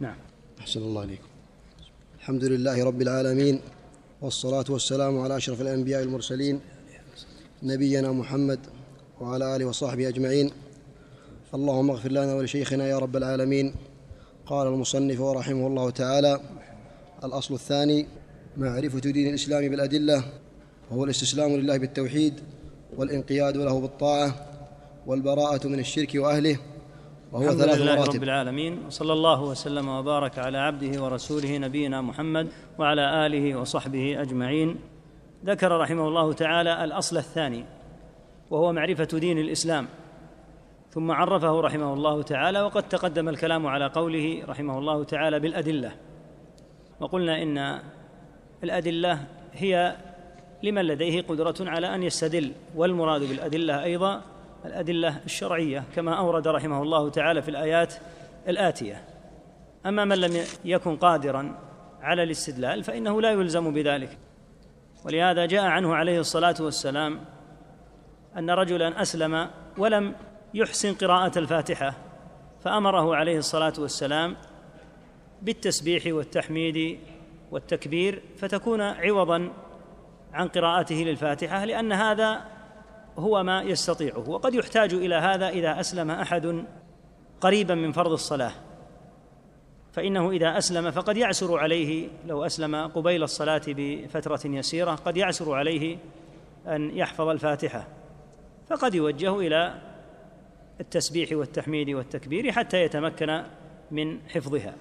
نعم. أحسن الله عليكم الحمد لله رب العالمين والصلاة والسلام على أشرف الأنبياء المرسلين نبينا محمد وعلى آله وصحبه أجمعين. اللهم اغفر لنا ولشيخنا يا رب العالمين. قال المصنف ورحمه الله تعالى الأصل الثاني معرفة دين الإسلام بالأدلة وهو الاستسلام لله بالتوحيد والانقياد له بالطاعة والبراءة من الشرك وأهله وهو الحمد ثلاث لله مراتب. رب العالمين وصلى الله وسلم وبارك على عبده ورسوله نبينا محمد وعلى آله وصحبه أجمعين. ذكر رحمه الله تعالى الأصل الثاني وهو معرفة دين الإسلام. ثم عرفه رحمه الله تعالى وقد تقدم الكلام على قوله رحمه الله تعالى بالأدلة. وقلنا إن الأدلة هي لمن لديه قدرة على أن يستدل والمراد بالأدلة أيضا الأدلة الشرعية كما أورد رحمه الله تعالى في الآيات الآتية. أما من لم يكن قادرا على الاستدلال فإنه لا يلزم بذلك. ولهذا جاء عنه عليه الصلاة والسلام أن رجلا أسلم ولم يحسن قراءة الفاتحة فأمره عليه الصلاة والسلام بالتسبيح والتحميد والتكبير فتكون عوضا عن قراءته للفاتحة لأن هذا هو ما يستطيعه وقد يحتاج إلى هذا إذا أسلم أحد قريبا من فرض الصلاة. فإنه إذا أسلم فقد يعسر عليه لو أسلم قبيل الصلاة بفترة يسيرة قد يعسر عليه أن يحفظ الفاتحة. فقد يوجه إلى التسبيح والتحميد والتكبير حتى يتمكن من حفظها.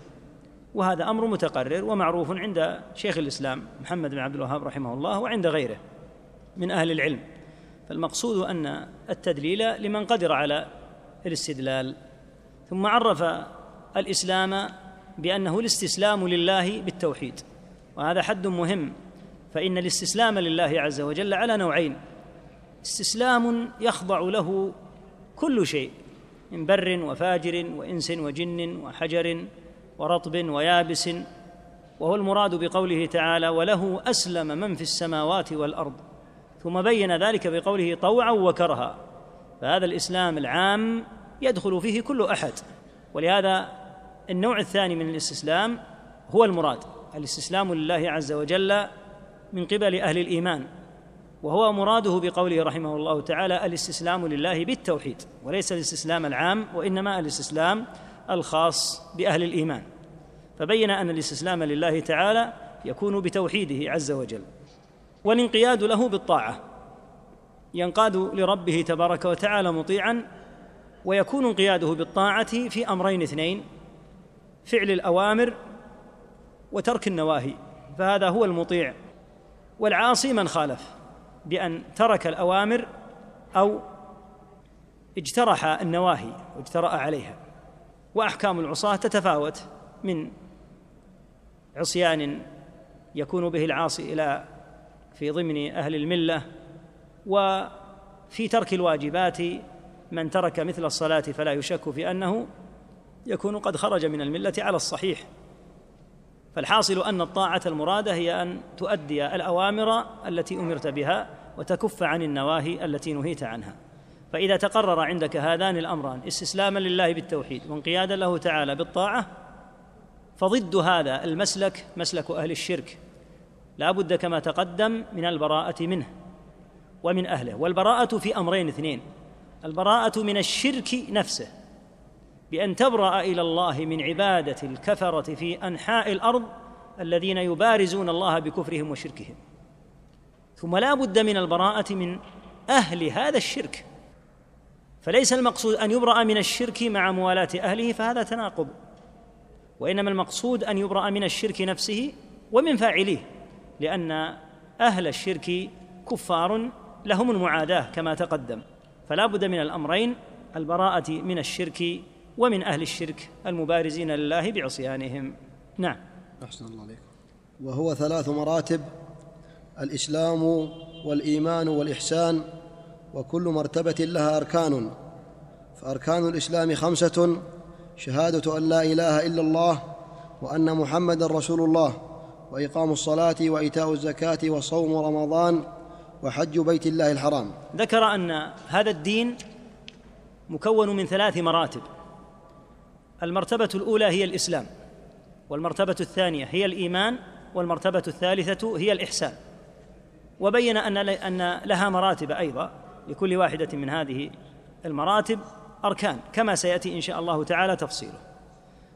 وهذا أمر متقرر ومعروف عند شيخ الإسلام محمد بن عبد الوهاب رحمه الله وعند غيره من أهل العلم. فالمقصود أن التدليل لمن قدر على الاستدلال ثم عرف الإسلام بأنه الاستسلام لله بالتوحيد وهذا حد مهم فإن الاستسلام لله عز وجل على نوعين استسلام يخضع له كل شيء من بر وفاجر وإنس وجن وحجر ورطب ويابس وهو المراد بقوله تعالى وله أسلم من في السماوات والأرض ثم بين ذلك بقوله طوعا وكرها. فهذا الإسلام العام يدخل فيه كل أحد. ولهذا النوع الثاني من الاستسلام هو المراد. الاستسلام لله عز وجل من قبل أهل الإيمان. وهو مراده بقوله رحمه الله تعالى الاستسلام لله بالتوحيد وليس الاستسلام العام وإنما الاستسلام الخاص بأهل الإيمان. فبين أن الاستسلام لله تعالى يكون بتوحيده عز وجل. والانقياد له بالطاعة. ينقاد لربه تبارك وتعالى مطيعا ويكون انقياده بالطاعة في أمرين اثنين فعل الأوامر وترك النواهي فهذا هو المطيع. والعاصي من خالف بأن ترك الأوامر أو اجترح النواهي واجترأ عليها. وأحكام العصاة تتفاوت من عصيان يكون به العاصي إلى في ضمن أهل الملة وفي ترك الواجبات من ترك مثل الصلاة فلا يشك في أنه يكون قد خرج من الملة على الصحيح. فالحاصل أن الطاعة المرادة هي أن تؤدي الأوامر التي أمرت بها وتكف عن النواهي التي نهيت عنها. فإذا تقرر عندك هذان الأمران استسلاما لله بالتوحيد وانقيادا له تعالى بالطاعة فضد هذا المسلك مسلك أهل الشرك. لا بد كما تقدم من البراءة منه ومن أهله والبراءة في أمرين اثنين البراءة من الشرك نفسه بأن تبرأ إلى الله من عبادة الكفرة في أنحاء الأرض الذين يبارزون الله بكفرهم وشركهم. ثم لا بد من البراءة من أهل هذا الشرك. فليس المقصود أن يبرأ من الشرك مع موالاة أهله فهذا تناقض وإنما المقصود أن يبرأ من الشرك نفسه ومن فاعليه لأن أهل الشرك كفار لهم المعاداة كما تقدم. فلا بد من الأمرين البراءة من الشرك ومن أهل الشرك المبارزين لله بعصيانهم. نعم. أحسن الله عليكم وهو ثلاث مراتب الإسلام والإيمان والإحسان وكل مرتبة لها أركان. فأركان الإسلام خمسة شهادة أن لا إله إلا الله وأن محمدا رسول الله. وإقام الصلاة وإيتاء الزكاة وصوم رمضان وحج بيت الله الحرام. ذكر أن هذا الدين مكون من ثلاث مراتب. المرتبة الأولى هي الإسلام والمرتبة الثانية هي الإيمان والمرتبة الثالثة هي الإحسان. وبين أن أن لها مراتب أيضا لكل واحدة من هذه المراتب أركان كما سيأتي إن شاء الله تعالى تفصيله.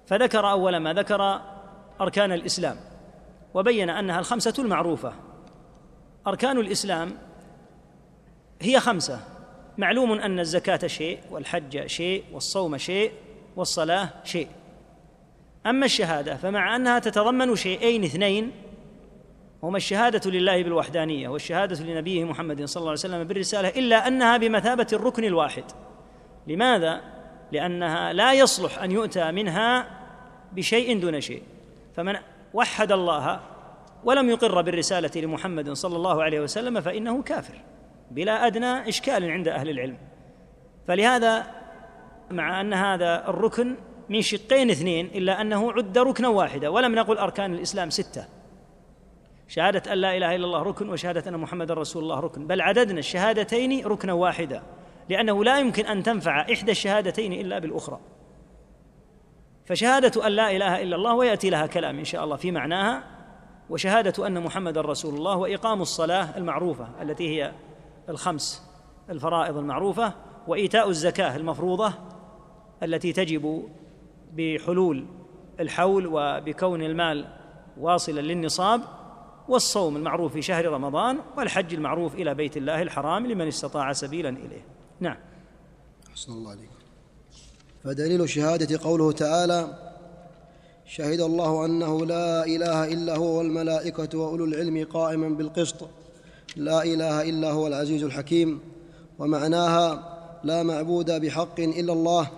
فذكر أول ما ذكر أركان الإسلام. وبين أنها الخمسة المعروفة. أركان الإسلام هي خمسة. معلوم أن الزكاة شيء والحج شيء والصوم شيء والصلاة شيء. أما الشهادة فمع أنها تتضمن شيئين اثنين هما الشهادة لله بالوحدانية والشهادة لنبيه محمد صلى الله عليه وسلم بالرسالة إلا أنها بمثابة الركن الواحد. لماذا؟ لأنها لا يصلح أن يؤتى منها بشيء دون شيء. فمن وحد الله ولم يقر بالرسالة لمحمد صلى الله عليه وسلم فإنه كافر بلا أدنى إشكال عند أهل العلم. فلهذا مع أن هذا الركن من شقين اثنين إلا أنه عد ركنا واحدا ولم نقل أركان الإسلام ستة. شهادة أن لا إله إلا الله ركن وشهادة أن محمد رسول الله ركن. بل عددنا الشهادتين ركنا واحدا لأنه لا يمكن أن تنفع إحدى الشهادتين إلا بالأخرى. فشهادة أن لا إله إلا الله ويأتي لها كلام إن شاء الله في معناها وشهادة أن محمد رسول الله وإقام الصلاة المعروفة التي هي الخمس الفرائض المعروفة وإيتاء الزكاة المفروضة التي تجب بحلول الحول وبكون المال واصلا للنصاب والصوم المعروف في شهر رمضان والحج المعروف إلى بيت الله الحرام لمن استطاع سبيلا إليه. نعم. أحسن الله عليكم. فدليل الشهادة قوله تعالى شهد الله أنه لا إله إلا هو والملائكة وأولو العلم قائما بالقسط لا إله إلا هو العزيز الحكيم ومعناها لا معبود بحق إلا الله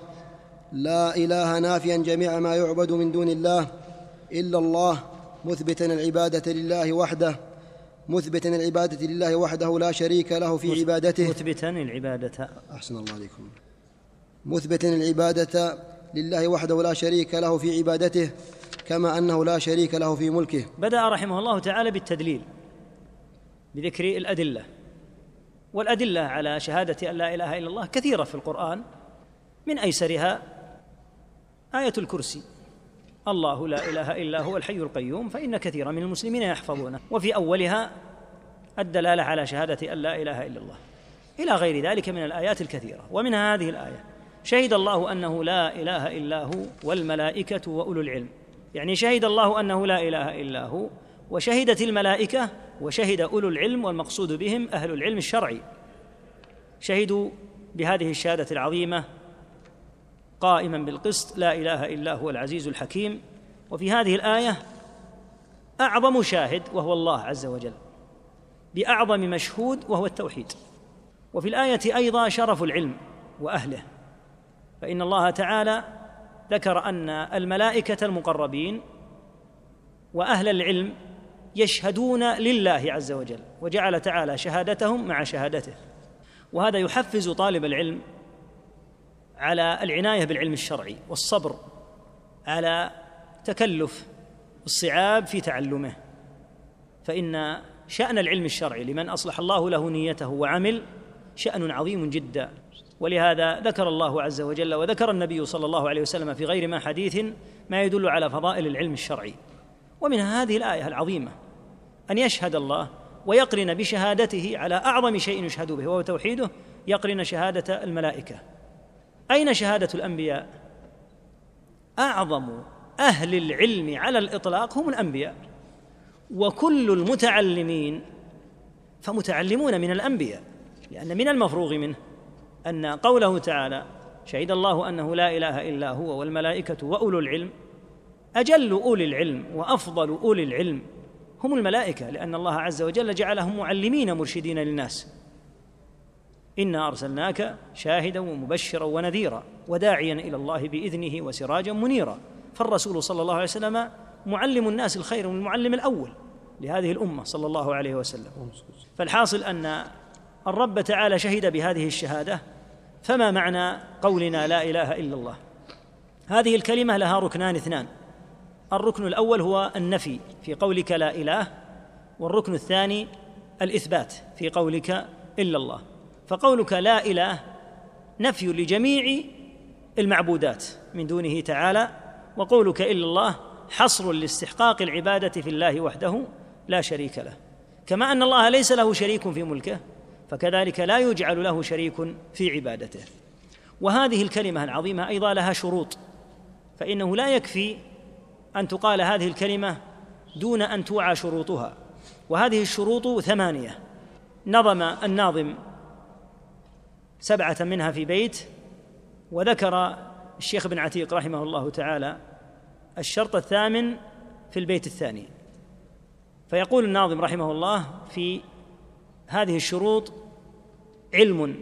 لا إله نافيا جميع ما يعبد من دون الله إلا الله مثبتا العبادة لله وحده مثبتا العبادة لله وحده لا شريك له في عبادته. مثبتا العبادة. أحسن الله عليكم. مثبتا العبادة لله وحده لا شريك له في عبادته كما أنه لا شريك له في ملكه. بدأ رحمه الله تعالى بالتدليل بذكر الأدلة. والأدلة على شهادة أن لا إله إلا الله كثيرة في القرآن من أيسرها آية الكرسي. الله لا إله إلا هو الحي القيوم فإن كثيرا من المسلمين يحفظونه. وفي أولها الدلالة على شهادة أن لا إله إلا الله. إلى غير ذلك من الآيات الكثيرة. ومنها هذه الآية. شهد الله أنه لا إله إلا هو والملائكة وأولو العلم. يعني شهد الله أنه لا إله إلا هو وشهدت الملائكة وشهد أولو العلم والمقصود بهم أهل العلم الشرعي. شهدوا بهذه الشهادة العظيمة قائما بالقسط لا إله إلا هو العزيز الحكيم. وفي هذه الآية أعظم شاهد وهو الله عز وجل بأعظم مشهود وهو التوحيد. وفي الآية أيضا شرف العلم وأهله. فإن الله تعالى ذكر أن الملائكة المقربين وأهل العلم يشهدون لله عز وجل وجعل تعالى شهادتهم مع شهادته. وهذا يحفز طالب العلم على العناية بالعلم الشرعي والصبر على تكلف الصعاب في تعلمه. فإن شأن العلم الشرعي لمن أصلح الله له نيته وعمل شأن عظيم جدا. ولهذا ذكر الله عز وجل وذكر النبي صلى الله عليه وسلم في غير ما حديث ما يدل على فضائل العلم الشرعي. ومنها هذه الآية العظيمة أن يشهد الله ويقرن بشهادته على أعظم شيء يشهد به وهو توحيده يقرن شهادة الملائكة. أين شهادة الأنبياء؟ أعظم أهل العلم على الإطلاق هم الأنبياء. وكل المتعلمين فمتعلمون من الأنبياء لأن من المفروغ منه. أن قوله تعالى شهد الله أنه لا إله إلا هو والملائكة وأولو العلم أجل أولي العلم وأفضل أولي العلم هم الملائكة لأن الله عز وجل جعلهم معلمين مرشدين للناس. إنا أرسلناك شاهدا ومبشرا ونذيرا وداعيا إلى الله بإذنه وسراجا منيرا. فالرسول صلى الله عليه وسلم معلم الناس الخير والمعلم الأول لهذه الأمة صلى الله عليه وسلم. فالحاصل أن الرب تعالى شهد بهذه الشهادة فما معنى قولنا لا إله إلا الله؟ هذه الكلمة لها ركنان اثنان. الركن الأول هو النفي في قولك لا إله والركن الثاني الإثبات في قولك إلا الله. فقولك لا إله نفي لجميع المعبودات من دونه تعالى وقولك إلا الله حصر لاستحقاق العبادة في الله وحده لا شريك له. كما أن الله ليس له شريك في ملكه فكذلك لا يجعل له شريك في عبادته. وهذه الكلمة العظيمة أيضا لها شروط فإنه لا يكفي أن تقال هذه الكلمة دون أن توعى شروطها. وهذه الشروط ثمانية نظم الناظم سبعة منها في بيت وذكر الشيخ ابن عتيق رحمه الله تعالى الشرط الثامن في البيت الثاني. فيقول الناظم رحمه الله في هذه الشروط علم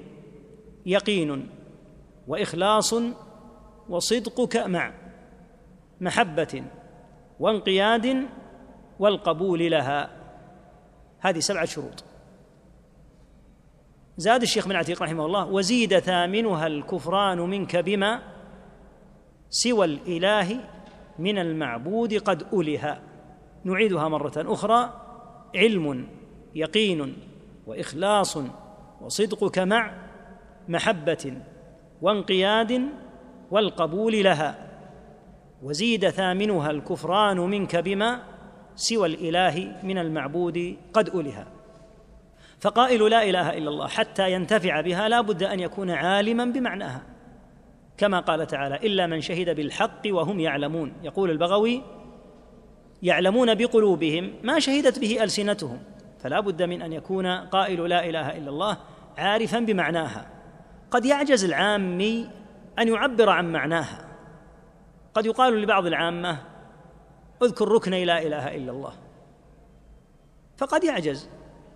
يقين وإخلاص وصدقك مع محبة وانقياد والقبول لها. هذه سبعة شروط. زاد الشيخ بن عتيق رحمه الله وزيد ثامنها الكفران منك بما سوى الإله من المعبود قد ألها. نعيدها مرة أخرى. علم يقين وإخلاص وصدقك مع محبة وانقياد والقبول لها. وزيد ثامنها الكفران منك بما سوى الإله من المعبود قد ألها. فقائل لا إله إلا الله حتى ينتفع بها لا بد أن يكون عالما بمعناها. كما قال تعالى إلا من شهد بالحق وهم يعلمون. يقول البغوي يعلمون بقلوبهم ما شهدت به ألسنتهم. فلا بد من أن يكون قائل لا إله إلا الله عارفا بمعناها. قد يعجز العامي أن يعبر عن معناها. قد يقال لبعض العامة اذكر ركن لا إله إلا الله. فقد يعجز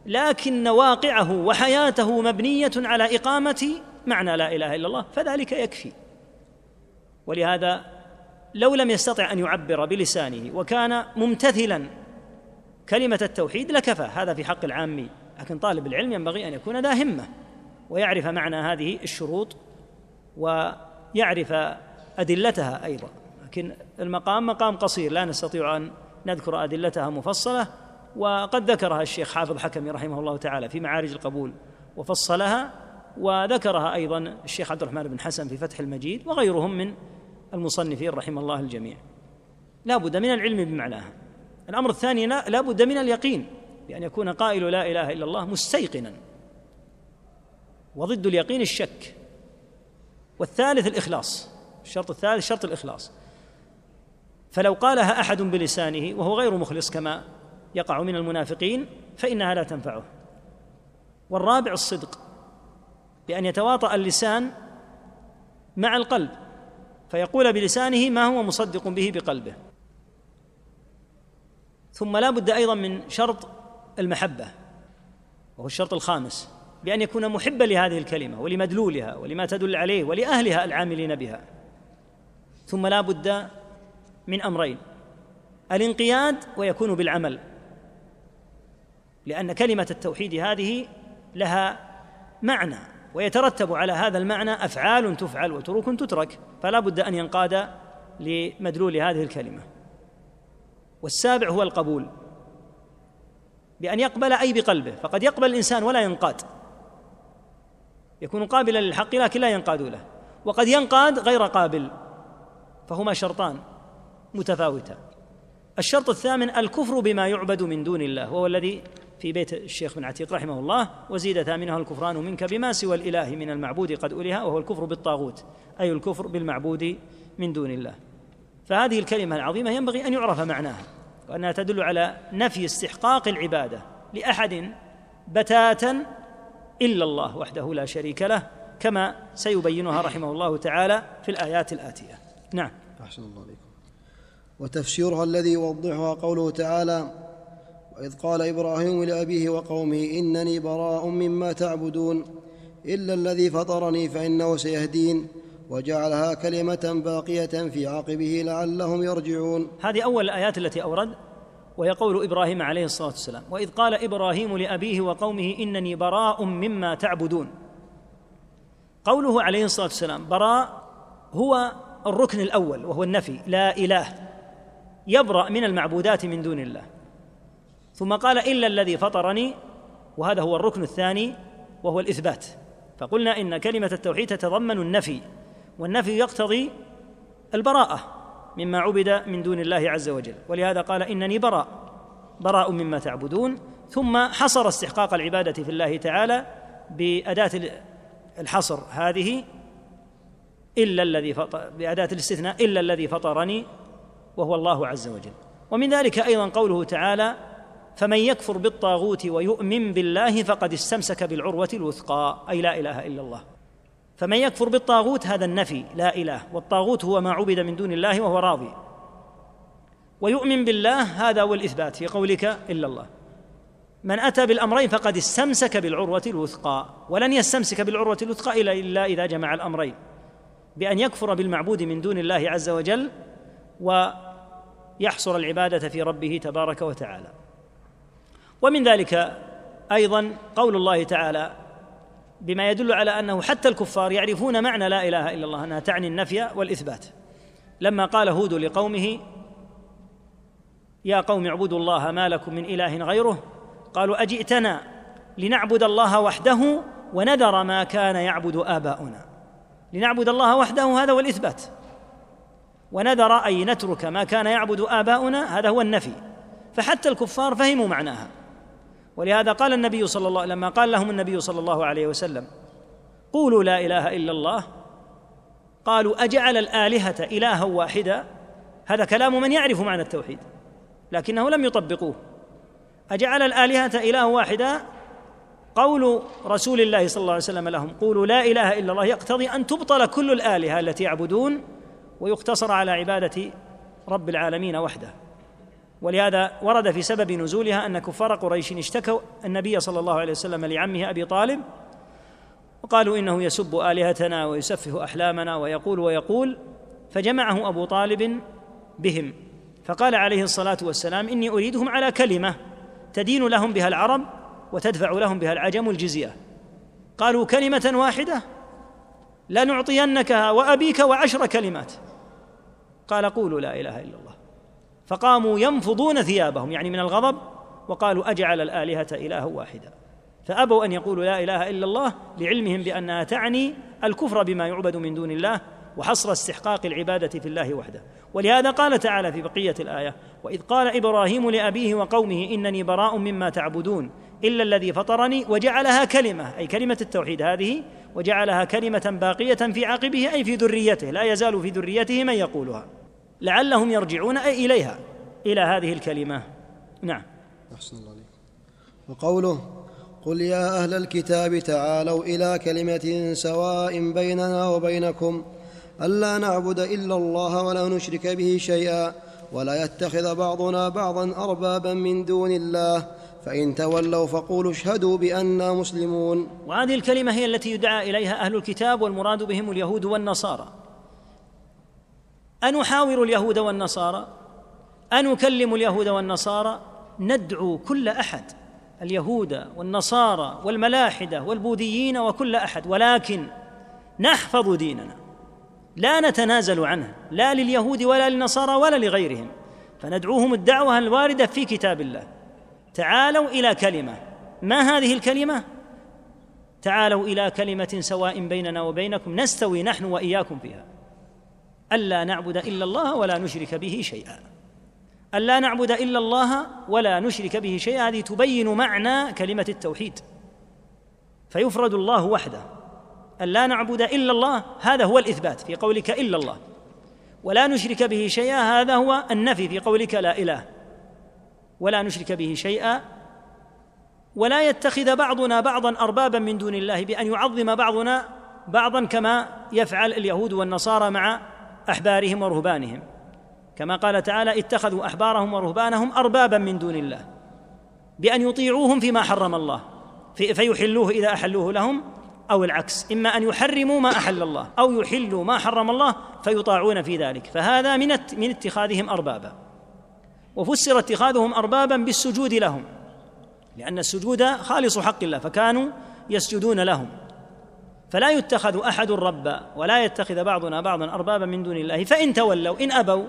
لكن واقعه وحياته مبنية على إقامة معنى لا إله إلا الله فذلك يكفي. ولهذا لو لم يستطع أن يعبر بلسانه وكان ممتثلا كلمة التوحيد لكفى هذا في حق العامي. لكن طالب العلم ينبغي أن يكون ذا همة ويعرف معنى هذه الشروط ويعرف أدلتها أيضا. لكن المقام مقام قصير. لا نستطيع أن نذكر أدلتها مفصلة. وقد ذكرها الشيخ حافظ حكمي رحمه الله تعالى في معارج القبول وفصلها. وذكرها أيضا الشيخ عبد الرحمن بن حسن في فتح المجيد وغيرهم من المصنفين رحم الله الجميع. لا بد من العلم بمعناها. الأمر الثاني لا بد من اليقين بأن يكون قائل لا إله إلا الله مستيقنا. وضد اليقين الشك. والثالث الإخلاص. الشرط الثالث شرط الإخلاص. فلو قالها أحد بلسانه وهو غير مخلص كما يقع من المنافقين فإنها لا تنفعه. والرابع الصدق. بأن يتواطأ اللسان مع القلب. فيقول بلسانه ما هو مصدق به بقلبه. ثم لا بد أيضا من شرط المحبة وهو الشرط الخامس بأن يكون محبا لهذه الكلمة ولمدلولها ولما تدل عليه ولأهلها العاملين بها. ثم لا بد من أمرين الانقياد ويكون بالعمل لأن كلمة التوحيد هذه لها معنى ويترتب على هذا المعنى أفعال تفعل وتروك تترك فلا بد أن ينقاد لمدلول هذه الكلمة. والسابع هو القبول. بأن يقبل أي بقلبه. فقد يقبل الإنسان ولا ينقاد. يكون قابلا للحق لكن لا ينقاد له. وقد ينقاد غير قابل. فهما شرطان متفاوتان. الشرط الثامن الكفر بما يعبد من دون الله. وهو الذي في بيت الشيخ بن عتيق رحمه الله. وزيد ثامنها الكفران منك بما سوى الإله من المعبود قد ألها. وهو الكفر بالطاغوت. أي الكفر بالمعبود من دون الله. فهذه الكلمة العظيمة ينبغي أن يعرف معناها وأنها تدل على نفي استحقاق العبادة لأحد بتاتا إلا الله وحده لا شريك له كما سيبينها رحمه الله تعالى في الآيات الآتية. نعم. أحسن الله عليكم. وتفسيرها الذي يوضحها قوله تعالى وإذ قال إبراهيم لأبيه وقومه إنني براء مما تعبدون إلا الذي فطرني فإنه سيهدين. وجعلها كلمة باقية في عقبه لعلهم يرجعون. هذه أول الآيات التي أورد وهي قول إبراهيم عليه الصلاة والسلام. وإذ قال إبراهيم لأبيه وقومه إنني براء مما تعبدون. قوله عليه الصلاة والسلام براء هو الركن الأول وهو النفي لا إله. يبرأ من المعبودات من دون الله. ثم قال إلا الذي فطرني وهذا هو الركن الثاني وهو الإثبات. فقلنا إن كلمة التوحيد تتضمن النفي. والنفي يقتضي البراءة مما عبد من دون الله عز وجل. ولهذا قال إنني براء براء مما تعبدون. ثم حصر استحقاق العبادة في الله تعالى بأداة الحصر هذه إلا الذي فطر بأداة الاستثناء إلا الذي فطرني وهو الله عز وجل. ومن ذلك أيضا قوله تعالى فمن يكفر بالطاغوت ويؤمن بالله فقد استمسك بالعروة الوثقى أي لا إله إلا الله. فمن يكفر بالطاغوت هذا النفي لا إله. والطاغوت هو ما عبد من دون الله وهو راضي. ويؤمن بالله هذا هو الإثبات في قولك إلا الله. من أتى بالأمرين فقد استمسك بالعروة الوثقى. ولن يستمسك بالعروة الوثقى الا إذا جمع الأمرين. بأن يكفر بالمعبود من دون الله عز وجل ويحصر العبادة في ربه تبارك وتعالى. ومن ذلك أيضا قول الله تعالى بما يدل على أنه حتى الكفار يعرفون معنى لا إله إلا الله أنها تعني النفي والإثبات. لما قال هود لقومه يا قوم اعبدوا الله ما لكم من إله غيره قالوا أجئتنا لنعبد الله وحده ونذر ما كان يعبد آباؤنا لنعبد الله وحده هذا هو الإثبات. ونذر أي نترك ما كان يعبد آباؤنا هذا هو النفي. فحتى الكفار فهموا معناها. ولهذا قال النبي صلى الله لما قال لهم النبي صلى الله عليه وسلم قولوا لا إله إلا الله. قالوا أجعل الآلهة إلها واحدا؟ هذا كلام من يعرف معنى التوحيد لكنه لم يطبقوه. أجعل الآلهة إله واحدا؟ قول رسول الله صلى الله عليه وسلم لهم قولوا لا إله إلا الله. يقتضي أن تبطل كل الآلهة التي يعبدون ويقتصر على عبادة رب العالمين وحده. ولهذا ورد في سبب نزولها أن كفار قريش اشتكوا النبي صلى الله عليه وسلم لعمه أبي طالب وقالوا إنه يسب آلهتنا ويسفه أحلامنا ويقول ويقول فجمعه أبو طالب بهم فقال عليه الصلاة والسلام إني أريدهم على كلمة تدين لهم بها العرب وتدفع لهم بها العجم الجزية. قالوا كلمة واحدة؟ لنعطينكها وأبيك وعشر كلمات. قال قولوا لا إله إلا الله. فقاموا ينفضون ثيابهم يعني من الغضب وقالوا أجعل الآلهة إلها واحدا. فأبوا أن يقولوا لا إله إلا الله لعلمهم بأنها تعني الكفر بما يعبد من دون الله وحصر استحقاق العبادة في الله وحده. ولهذا قال تعالى في بقية الآية وإذ قال إبراهيم لأبيه وقومه إنني براء مما تعبدون إلا الذي فطرني وجعلها كلمة أي كلمة التوحيد هذه وجعلها كلمة باقية في عقبه أي في ذريته لا يزال في ذريته من يقولها. لعلهم يرجعون أي إليها إلى هذه الكلمة. نعم. أحسن الله عليك. وقوله قل يا أهل الكتاب تعالوا إلى كلمة سواء بيننا وبينكم ألا نعبد إلا الله ولا نشرك به شيئا ولا يتخذ بعضنا بعضا أربابا من دون الله فإن تولوا فقولوا اشهدوا بانا مسلمون. وهذه الكلمة هي التي يدعى إليها أهل الكتاب والمراد بهم اليهود والنصارى. أنحاور اليهود والنصارى؟ أنكلم اليهود والنصارى؟ ندعو كل أحد اليهود والنصارى والملاحدة والبوذيين وكل أحد ولكن نحفظ ديننا. لا نتنازل عنه لا لليهود ولا للنصارى ولا لغيرهم. فندعوهم الدعوة الواردة في كتاب الله. تعالوا إلى كلمة. ما هذه الكلمة؟ تعالوا إلى كلمة سواء بيننا وبينكم نستوي نحن وإياكم فيها. ألا نعبد إلا الله ولا نشرك به شيئا. ألا نعبد إلا الله ولا نشرك به شيئا. هذه تبين معنى كلمة التوحيد. فيفرد الله وحده. ألا نعبد إلا الله هذا هو الإثبات في قولك إلا الله. ولا نشرك به شيئا هذا هو النفي في قولك لا إله. ولا نشرك به شيئا. ولا يتخذ بعضنا بعضا أربابا من دون الله بأن يعظم بعضنا بعضا كما يفعل اليهود والنصارى مع أحبارهم ورهبانهم. كما قال تعالى اتخذوا أحبارهم ورهبانهم أربابا من دون الله بأن يطيعوهم فيما حرم الله فيحلوه إذا أحلوه لهم أو العكس إما أن يحرموا ما أحل الله أو يحلوا ما حرم الله فيطاعون في ذلك. فهذا من من اتخاذهم أربابا. وفسر اتخاذهم أربابا بالسجود لهم لأن السجود خالص حق الله فكانوا يسجدون لهم. فلا يتخذ أحد ربا ولا يتخذ بعضنا بعضا أربابا من دون الله. فإن تولوا إن أبوا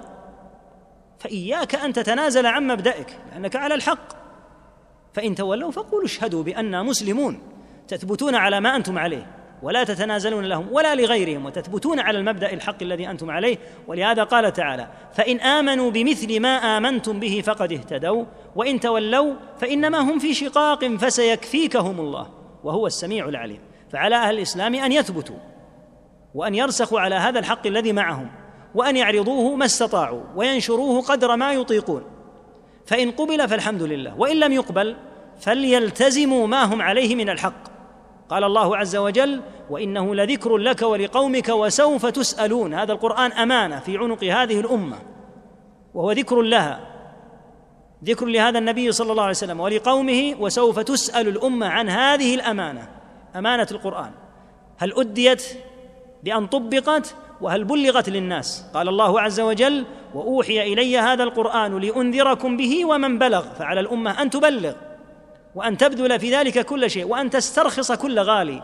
فإياك أن تتنازل عن مبدئك لأنك على الحق. فإن تولوا فقولوا اشهدوا بانا مسلمون تثبتون على ما أنتم عليه ولا تتنازلون لهم ولا لغيرهم وتثبتون على المبدأ الحق الذي أنتم عليه. ولهذا قال تعالى فإن آمنوا بمثل ما آمنتم به فقد اهتدوا وإن تولوا فإنما هم في شقاق فسيكفيكهم الله وهو السميع العليم. فعلى أهل الإسلام أن يثبتوا وأن يرسخوا على هذا الحق الذي معهم وأن يعرضوه ما استطاعوا وينشروه قدر ما يطيقون. فإن قبل فالحمد لله وإن لم يقبل فليلتزموا ما هم عليه من الحق. قال الله عز وجل وإنه لذكر لك ولقومك وسوف تسألون. هذا القرآن أمانة في عنق هذه الأمة وهو ذكر لها ذكر لهذا النبي صلى الله عليه وسلم ولقومه وسوف تسأل الأمة عن هذه الأمانة. أمانة القرآن. هل أديت بأن طبقت وهل بلغت للناس؟ قال الله عز وجل وأوحي إلي هذا القرآن لأنذركم به ومن بلغ. فعلى الأمة أن تبلغ وأن تبذل في ذلك كل شيء وأن تسترخص كل غالي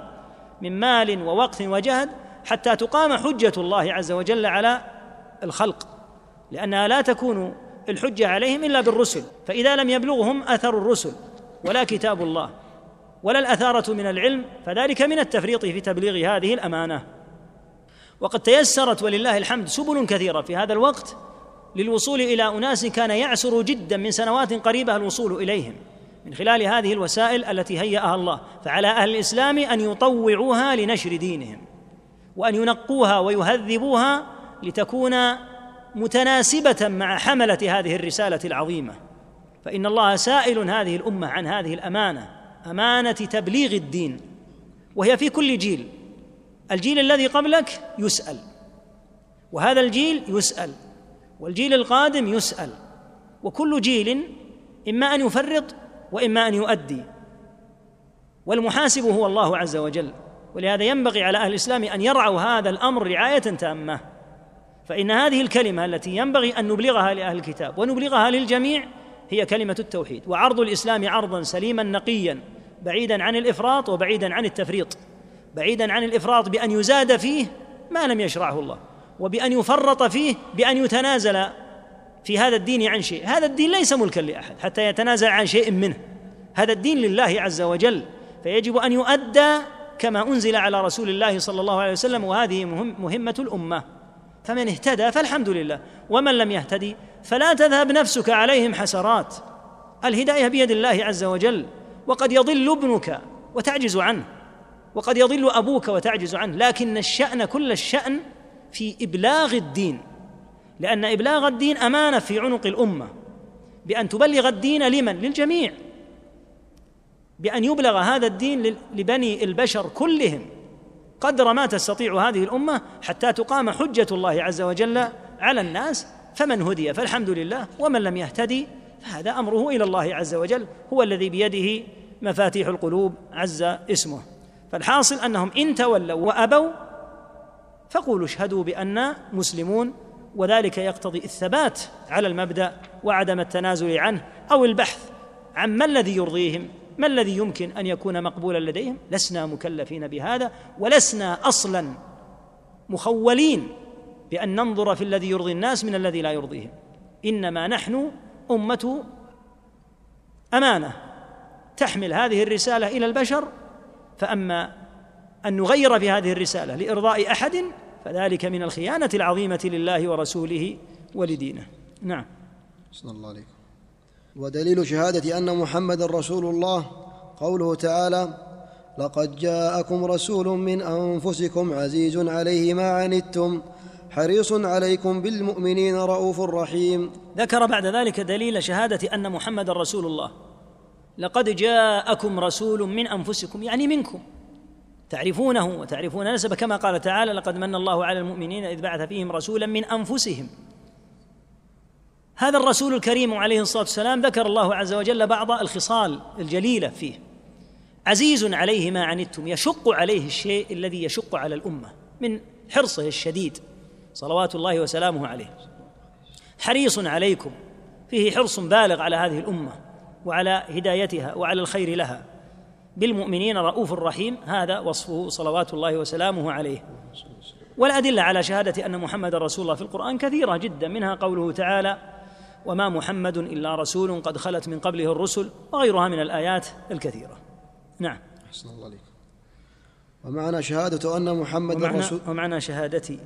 من مال ووقت وجهد حتى تقام حجة الله عز وجل على الخلق. لأنها لا تكون الحجة عليهم إلا بالرسل. فإذا لم يبلغهم أثر الرسل ولا كتاب الله. ولا الأثارة من العلم فذلك من التفريط في تبليغ هذه الأمانة. وقد تيسرت ولله الحمد سبل كثيرة في هذا الوقت للوصول إلى أناس كان يعسر جدا من سنوات قريبة الوصول إليهم من خلال هذه الوسائل التي هيأها الله فعلى أهل الإسلام أن يطوعوها لنشر دينهم وأن ينقوها ويهذبوها لتكون متناسبة مع حملة هذه الرسالة العظيمة. فإن الله سائل هذه الأمة عن هذه الأمانة. أمانة تبليغ الدين وهي في كل جيل. الجيل الذي قبلك يسأل وهذا الجيل يسأل والجيل القادم يسأل. وكل جيل إما أن يفرط وإما أن يؤدي. والمحاسب هو الله عز وجل ولهذا ينبغي على أهل الإسلام أن يرعوا هذا الأمر رعاية تامة. فإن هذه الكلمة التي ينبغي أن نبلغها لأهل الكتاب ونبلغها للجميع هي كلمة التوحيد. وعرض الإسلام عرضا سليما نقيا بعيدا عن الإفراط وبعيدا عن التفريط. بعيدا عن الإفراط بأن يزاد فيه ما لم يشرعه الله وبأن يفرط فيه بأن يتنازل في هذا الدين عن شيء. هذا الدين ليس ملكا لأحد حتى يتنازع عن شيء منه. هذا الدين لله عز وجل. فيجب أن يؤدى كما أنزل على رسول الله صلى الله عليه وسلم وهذه مهمة الأمة. فمن اهتدى فالحمد لله. ومن لم يهتدي فلا تذهب نفسك عليهم حسرات. الهداية بيد الله عز وجل وقد يضل ابنك وتعجز عنه وقد يضل أبوك وتعجز عنه لكن الشأن كل الشأن في إبلاغ الدين. لأن إبلاغ الدين أمانة في عنق الأمة. بأن تبلغ الدين لمن؟ للجميع. بأن يبلغ هذا الدين لبني البشر كلهم. قدر ما تستطيع هذه الأمة حتى تقام حجة الله عز وجل على الناس فمن هدي فالحمد لله ومن لم يهتدي فهذا أمره إلى الله عز وجل هو الذي بيده مفاتيح القلوب عز اسمه. فالحاصل أنهم إن تولوا وأبوا فقولوا اشهدوا بأننا مسلمون وذلك يقتضي الثبات على المبدأ وعدم التنازل عنه أو البحث عن ما الذي يرضيهم ما الذي يمكن أن يكون مقبولا لديهم. لسنا مكلفين بهذا ولسنا أصلا مخولين بأن ننظر في الذي يرضي الناس من الذي لا يرضيهم. إنما نحن أمة أمانة. تحمل هذه الرسالة إلى البشر فأما أن نغير في هذه الرسالة لإرضاء أحد فذلك من الخيانة العظيمة لله ورسوله ولدينه. نعم. صلى الله عليكم. ودليل شهادة أن محمد رسول الله قوله تعالى لقد جاءكم رسول من أنفسكم عزيز عليه ما عنتم حريص عليكم بالمؤمنين رؤوف رحيم. ذكر بعد ذلك دليل شهادة أن محمد رسول الله. لقد جاءكم رسول من أنفسكم يعني منكم. تعرفونه وتعرفون نسبه كما قال تعالى لقد من الله على المؤمنين إذ بعث فيهم رسولا من أنفسهم. هذا الرسول الكريم عليه الصلاة والسلام ذكر الله عز وجل بعض الخصال الجليلة فيه. عزيز عليه ما عنتم يشق عليه الشيء الذي يشق على الأمة من حرصه الشديد. صلوات الله وسلامه عليه. حريص عليكم. فيه حرص بالغ على هذه الأمة وعلى هدايتها وعلى الخير لها. بالمؤمنين رؤوف رحيم. هذا وصفه صلوات الله وسلامه عليه. والأدلة على شهادة أن محمد رسول الله في القرآن كثيرة جدا. منها قوله تعالى وما محمد إلا رسول قد خلت من قبله الرسل وغيرها من الآيات الكثيرة. نعم. أحسن الله عليك. ومعنى شهادة أن محمد ومعنى, رسول ومعنى شهادتي.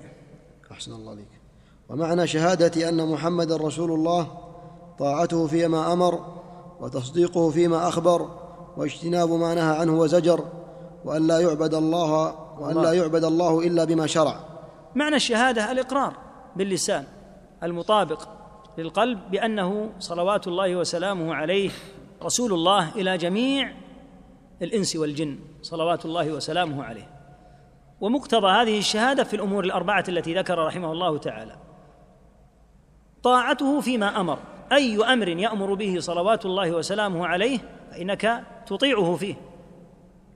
أحسن الله عليك. ومعنى شهادة أن محمد رسول الله طاعته فيما أمر وتصديقه فيما أخبر واجتناب ما نهى عنه وزجر وأن لا يعبد الله وأن لا يعبد الله إلا بما شرع. معنى الشهادة الإقرار باللسان المطابق للقلب بأنه صلوات الله وسلامه عليه رسول الله إلى جميع الإنس والجن صلوات الله وسلامه عليه. ومقتضى هذه الشهادة في الأمور الأربعة التي ذكر رحمه الله تعالى. طاعته فيما أمر أي أمر يأمر به صلوات الله وسلامه عليه فإنك تطيعه فيه.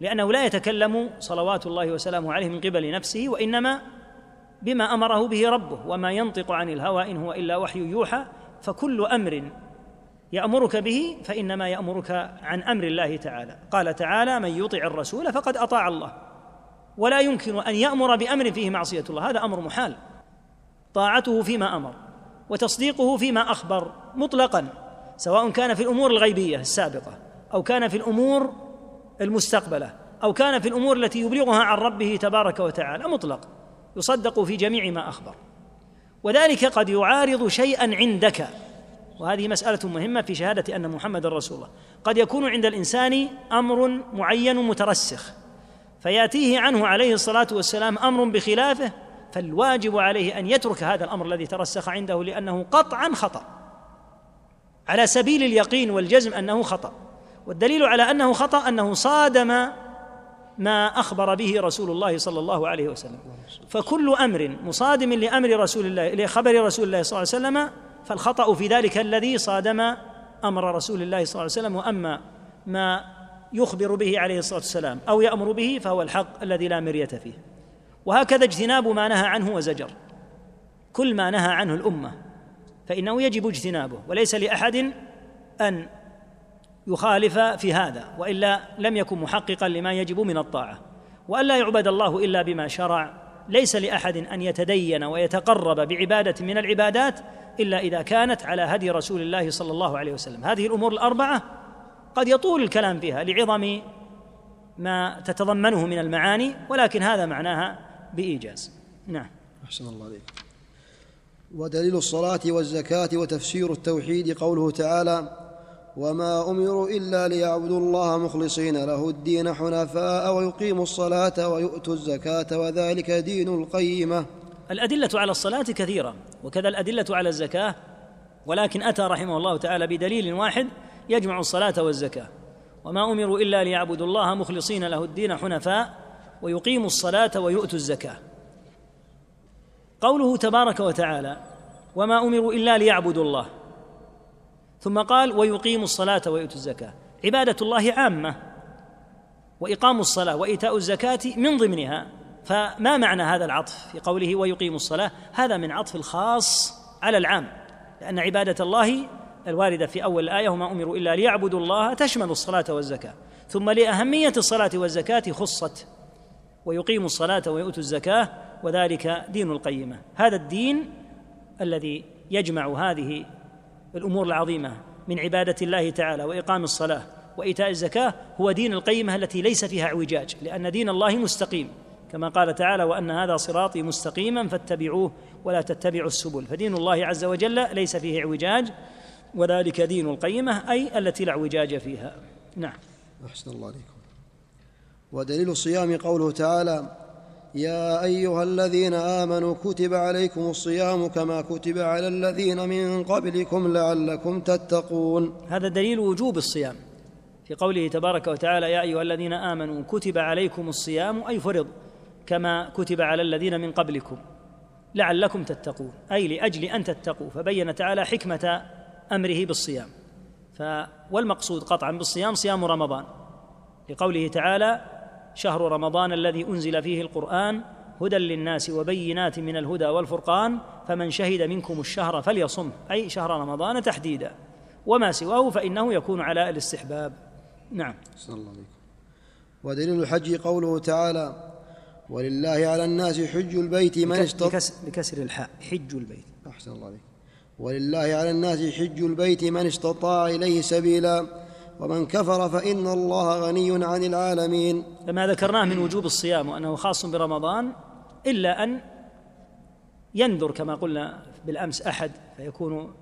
لأنه لا يتكلم صلوات الله وسلامه عليه من قبل نفسه وإنما بما أمره به ربه وما ينطق عن الهوى إن هو إلا وحي يوحى. فكل أمر يأمرك به فإنما يأمرك عن أمر الله تعالى. قال تعالى من يطع الرسول فقد أطاع الله. ولا يمكن أن يأمر بأمر فيه معصية الله. هذا أمر محال. طاعته فيما أمر وتصديقه فيما أخبر مطلقا سواء كان في الأمور الغيبية السابقة أو كان في الأمور المستقبلة أو كان في الأمور التي يبلغها عن ربه تبارك وتعالى مطلق. يصدق في جميع ما أخبر. وذلك قد يعارض شيئا عندك. وهذه مسألة مهمة في شهادة أن محمد رسول الله. قد يكون عند الإنسان أمر معين مترسخ. فيأتيه عنه عليه الصلاة والسلام أمر بخلافه فالواجب عليه أن يترك هذا الأمر الذي ترسخ عنده لأنه قطعا خطأ. على سبيل اليقين والجزم أنه خطأ. والدليل على أنه خطأ أنه صادم ما أخبر به رسول الله صلى الله عليه وسلم. فكل أمر مصادم لأمر رسول الله لخبر رسول الله صلى الله عليه وسلم فالخطأ في ذلك الذي صادم أمر رسول الله صلى الله عليه وسلم. وأما ما يخبر به عليه الصلاة والسلام أو يأمر به فهو الحق الذي لا مرية فيه. وهكذا اجتناب ما نهى عنه وزجر. كل ما نهى عنه الأمة فإنه يجب اجتنابه وليس لأحد أن يخالف في هذا وإلا لم يكن محققا لما يجب من الطاعة. وان لا يعبد الله إلا بما شرع ليس لأحد أن يتدين ويتقرب بعبادة من العبادات إلا إذا كانت على هدي رسول الله صلى الله عليه وسلم. هذه الأمور الأربعة قد يطول الكلام فيها لعظم ما تتضمنه من المعاني ولكن هذا معناها بإيجاز. نعم. أحسن الله عليك ودليل الصلاة والزكاة وتفسير التوحيد قوله تعالى وما أمروا إلا ليعبدوا الله مخلصين له الدين حنفاء ويقيموا الصلاة ويؤتوا الزكاة وذلك دين القيمة. الأدلة على الصلاة كثيرة وكذا الأدلة على الزكاة ولكن أتى رحمه الله تعالى بدليل واحد يجمع الصلاة والزكاة. وما أمروا إلا ليعبدوا الله مخلصين له الدين حنفاء ويقيموا الصلاة ويؤتوا الزكاة. قوله تبارك وتعالى وما أمروا إلا ليعبدوا الله. ثم قال ويقيم الصلاة ويؤتوا الزكاة. عبادة الله عامة. وإقام الصلاة وإيتاء الزكاة من ضمنها. فما معنى هذا العطف في قوله ويقيم الصلاة؟ هذا من عطف الخاص على العام. لأن عبادة الله الواردة في أول الآية وما أمروا إلا ليعبدوا الله تشمل الصلاة والزكاة. ثم لأهمية الصلاة والزكاة خصت ويقيم الصلاة ويؤتوا الزكاة وذلك دين القيمة. هذا الدين الذي يجمع هذه الأمور العظيمة من عبادة الله تعالى وإقام الصلاة وإيتاء الزكاة هو دين القيمة التي ليس فيها اعوجاج لأن دين الله مستقيم. كما قال تعالى وأن هذا صراطي مستقيما فاتبعوه ولا تتبعوا السبل. فدين الله عز وجل ليس فيه اعوجاج وذلك دين القيمة أي التي لا اعوجاج فيها. نعم. أحسن الله عليكم. ودليل الصيام قوله تعالى يا أيها الذين آمنوا كتب عليكم الصيام كما كتب على الذين من قبلكم لعلكم تتقون. هذا دليل وجوب الصيام. في قوله تبارك وتعالى يا أيها الذين آمنوا كتب عليكم الصيام أي فرض كما كتب على الذين من قبلكم لعلكم تتقون أي لأجل أن تتقوا. فبين تعالى حكمة أمره بالصيام. ف والمقصود قطعا بالصيام صيام رمضان. لقوله تعالى شهر رمضان الذي أنزل فيه القرآن هدى للناس وبينات من الهدى والفرقان فمن شهد منكم الشهر فليصم. أي شهر رمضان تحديدا. وما سواه فإنه يكون على الاستحباب. نعم. صلى الله عليكم ودليل الحج قوله تعالى ولله على الناس حج البيت من استطاع بكسر الحاء. حج البيت. أحسن الله عليك. ولله على الناس حج البيت من استطاع إليه سبيلا ومن كفر فإن الله غني عن العالمين. لما ذكرناه من وجوب الصيام وأنه خاص برمضان إلا أن ينذر كما قلنا بالأمس أحد فيكون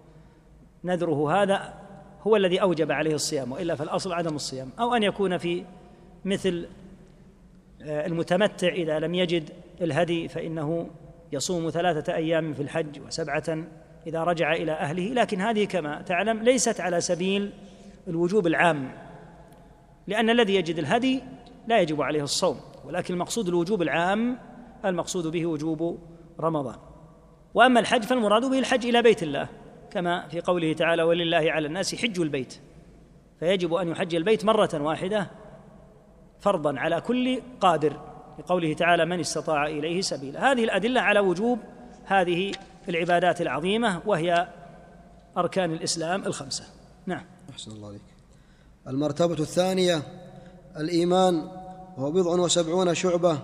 نذره هذا هو الذي أوجب عليه الصيام وإلا فالأصل عدم الصيام. أو أن يكون في مثل آه، المتمتع إذا لم يجد الهدي فإنه يصوم ثلاثة أيام في الحج وسبعة إذا رجع إلى أهله. لكن هذه كما تعلم ليست على سبيل الوجوب العام لأن الذي يجد الهدي لا يجب عليه الصوم ولكن المقصود الوجوب العام المقصود به وجوب رمضان. وأما الحج فالمراد به الحج إلى بيت الله كما في قوله تعالى ولله على الناس حج البيت فيجب أن يحج البيت مرة واحدة فرضا على كل قادر لقوله تعالى من استطاع إليه سبيلا هذه الأدلة على وجوب هذه العبادات العظيمة وهي أركان الإسلام الخمسة. نعم. أحسن الله عليك. المرتبة الثانية الإيمان وهو بضع وسبعون شعبة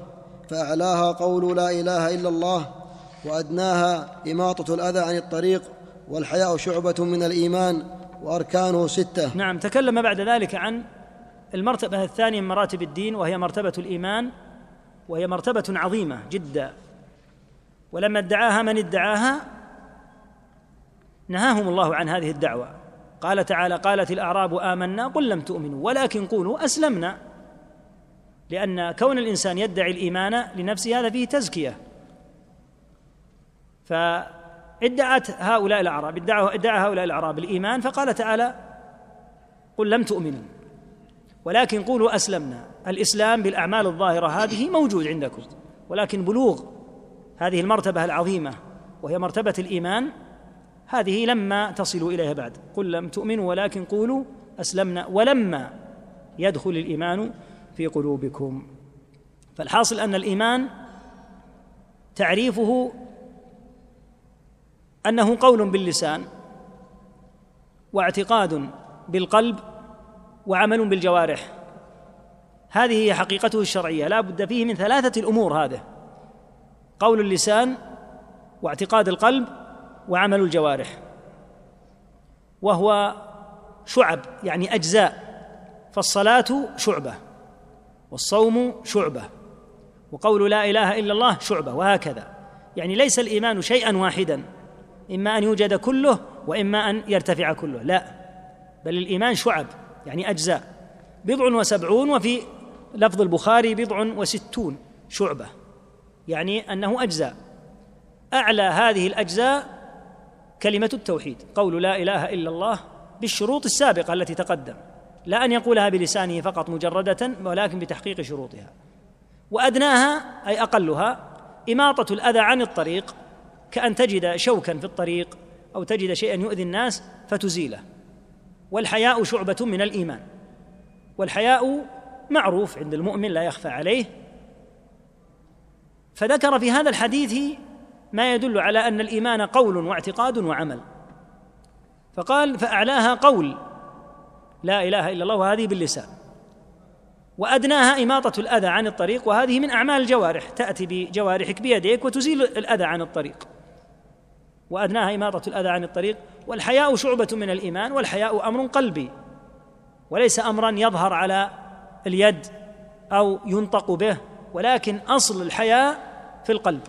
فأعلاها قول لا إله إلا الله وأدناها إماطة الأذى عن الطريق والحياء شعبة من الإيمان وأركانه ستة. نعم. تكلم بعد ذلك عن المرتبة الثانية من مراتب الدين وهي مرتبة الإيمان وهي مرتبة عظيمة جدا. ولما ادعاها من ادعاها نهاهم الله عن هذه الدعوة. قال تعالى قالت الأعراب آمنا قل لم تؤمنوا ولكن قولوا أسلمنا. لأن كون الإنسان يدعي الإيمان لنفسه هذا فيه تزكية. فادعت هؤلاء الأعراب ادعوا ادعى هؤلاء الأعراب الإيمان فقال تعالى قل لم تؤمنوا ولكن قولوا أسلمنا. الإسلام بالأعمال الظاهرة هذه موجود عندكم ولكن بلوغ. هذه المرتبة العظيمة وهي مرتبة الإيمان هذه لما تصلوا إليها بعد. قل لم تؤمنوا ولكن قولوا أسلمنا ولما يدخل الإيمان في قلوبكم. فالحاصل أن الإيمان تعريفه أنه قول باللسان واعتقاد بالقلب وعمل بالجوارح. هذه هي حقيقته الشرعية. لا بد فيه من ثلاثة الأمور هذا قول اللسان واعتقاد القلب وعمل الجوارح. وهو شعب يعني أجزاء. فالصلاة شعبة والصوم شعبة وقول لا إله إلا الله شعبة وهكذا. يعني ليس الإيمان شيئا واحدا إما أن يوجد كله وإما أن يرتفع كله. لا بل الإيمان شعب يعني أجزاء. بضع وسبعون وفي لفظ البخاري بضع وستون شعبة. يعني أنه أجزاء. أعلى هذه الأجزاء كلمة التوحيد. قول لا إله إلا الله بالشروط السابقة التي تقدم. لا أن يقولها بلسانه فقط مجردة ولكن بتحقيق شروطها. وأدناها أي أقلها إماطة الأذى عن الطريق كأن تجد شوكا في الطريق أو تجد شيئا يؤذي الناس فتزيله. والحياء شعبة من الإيمان. والحياء معروف عند المؤمن لا يخفى عليه فذكر في هذا الحديث ما يدل على أن الإيمان قول واعتقاد وعمل. فقال فأعلاها قول لا إله إلا الله وهذه باللسان. وأدناها إماطة الأذى عن الطريق وهذه من أعمال الجوارح. تأتي بجوارحك بيديك وتزيل الأذى عن الطريق. وأدناها إماطة الأذى عن الطريق. والحياء شعبة من الإيمان والحياء أمر قلبي. وليس أمرا يظهر على اليد أو ينطق به. ولكن أصل الحياء في القلب.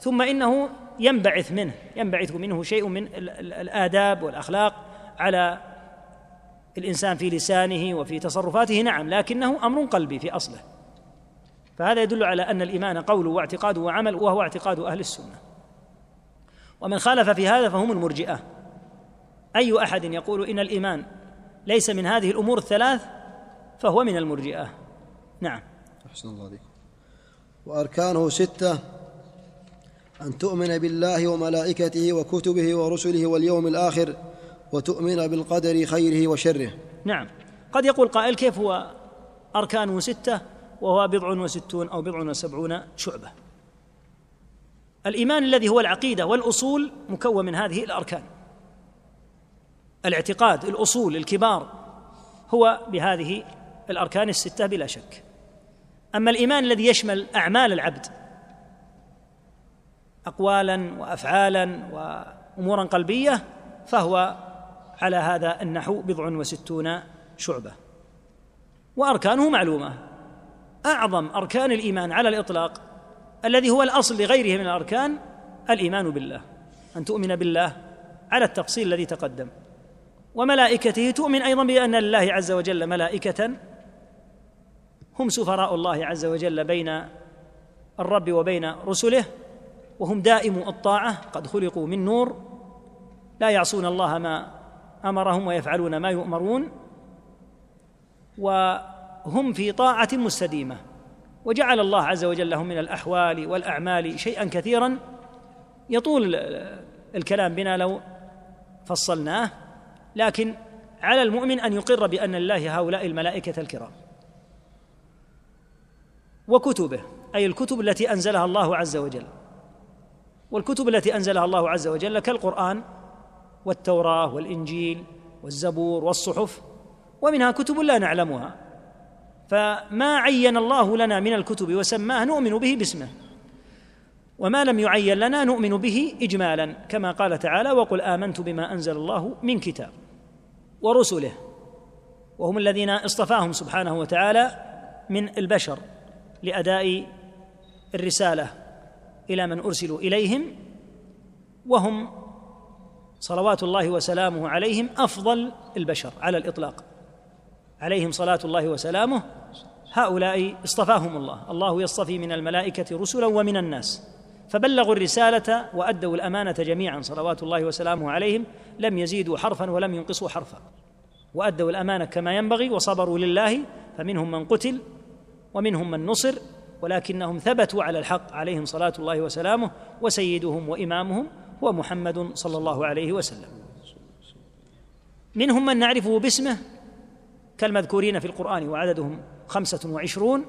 ثم إنه ينبعث منه ينبعث منه شيء من الآداب والأخلاق على الإنسان في لسانه وفي تصرفاته نعم لكنه أمر قلبي في أصله. فهذا يدل على أن الإيمان قول واعتقاد وعمل وهو اعتقاد أهل السنة. ومن خالف في هذا فهم المرجئة. أي أحد يقول إن الإيمان ليس من هذه الأمور الثلاث فهو من المرجئة؟ نعم. أحسن الله عليكم. وأركانه ستة أن تؤمن بالله وملائكته وكتبه ورسله واليوم الآخر وتؤمن بالقدر خيره وشره. نعم. قد يقول قائل كيف هو اركانه ستة وهو بضع وستون أو بضع وسبعون شعبة؟ الإيمان الذي هو العقيدة والأصول مكون من هذه الأركان. الاعتقاد الأصول الكبار هو بهذه الأركان الستة بلا شك. أما الإيمان الذي يشمل أعمال العبد اقوالا وافعالا وامورا قلبية فهو على هذا النحو بضع وستون شعبة. وأركانه معلومة. أعظم أركان الإيمان على الإطلاق الذي هو الأصل لغيره من الأركان الإيمان بالله أن تؤمن بالله على التفصيل الذي تقدم. وملائكته تؤمن أيضا بأن لله عز وجل ملائكة هم سفراء الله عز وجل بين الرب وبين رسله وهم دائم الطاعة قد خلقوا من نور لا يعصون الله ما أمرهم ويفعلون ما يؤمرون وهم في طاعة مستديمة. وجعل الله عز وجل لهم من الأحوال والأعمال شيئا كثيرا. يطول الكلام بنا لو فصلناه لكن على المؤمن أن يقر بأن الله هؤلاء الملائكة الكرام. وكتبه أي الكتب التي أنزلها الله عز وجل. والكتب التي أنزلها الله عز وجل كالقرآن والتوراة والإنجيل والزبور والصحف ومنها كتب لا نعلمها. فما عين الله لنا من الكتب وسماه نؤمن به باسمه. وما لم يعين لنا نؤمن به اجمالا كما قال تعالى وقل آمنت بما أنزل الله من كتاب ورسله. وهم الذين اصطفاهم سبحانه وتعالى من البشر. لأداء الرسالة إلى من أرسلوا إليهم وهم صلوات الله وسلامه عليهم أفضل البشر على الإطلاق. عليهم صلاة الله وسلامه هؤلاء اصطفاهم الله. الله يصطفي من الملائكة رسلا ومن الناس. فبلغوا الرسالة وأدوا الأمانة جميعا صلوات الله وسلامه عليهم. لم يزيدوا حرفا ولم ينقصوا حرفا. وأدوا الأمانة كما ينبغي وصبروا لله. فمنهم من قتل ومنهم من نصر ولكنهم ثبتوا على الحق عليهم صلاة الله وسلامه وسيدهم وإمامهم هو محمد صلى الله عليه وسلم. منهم من نعرفه باسمه كالمذكورين في القرآن وعددهم خمسة وعشرون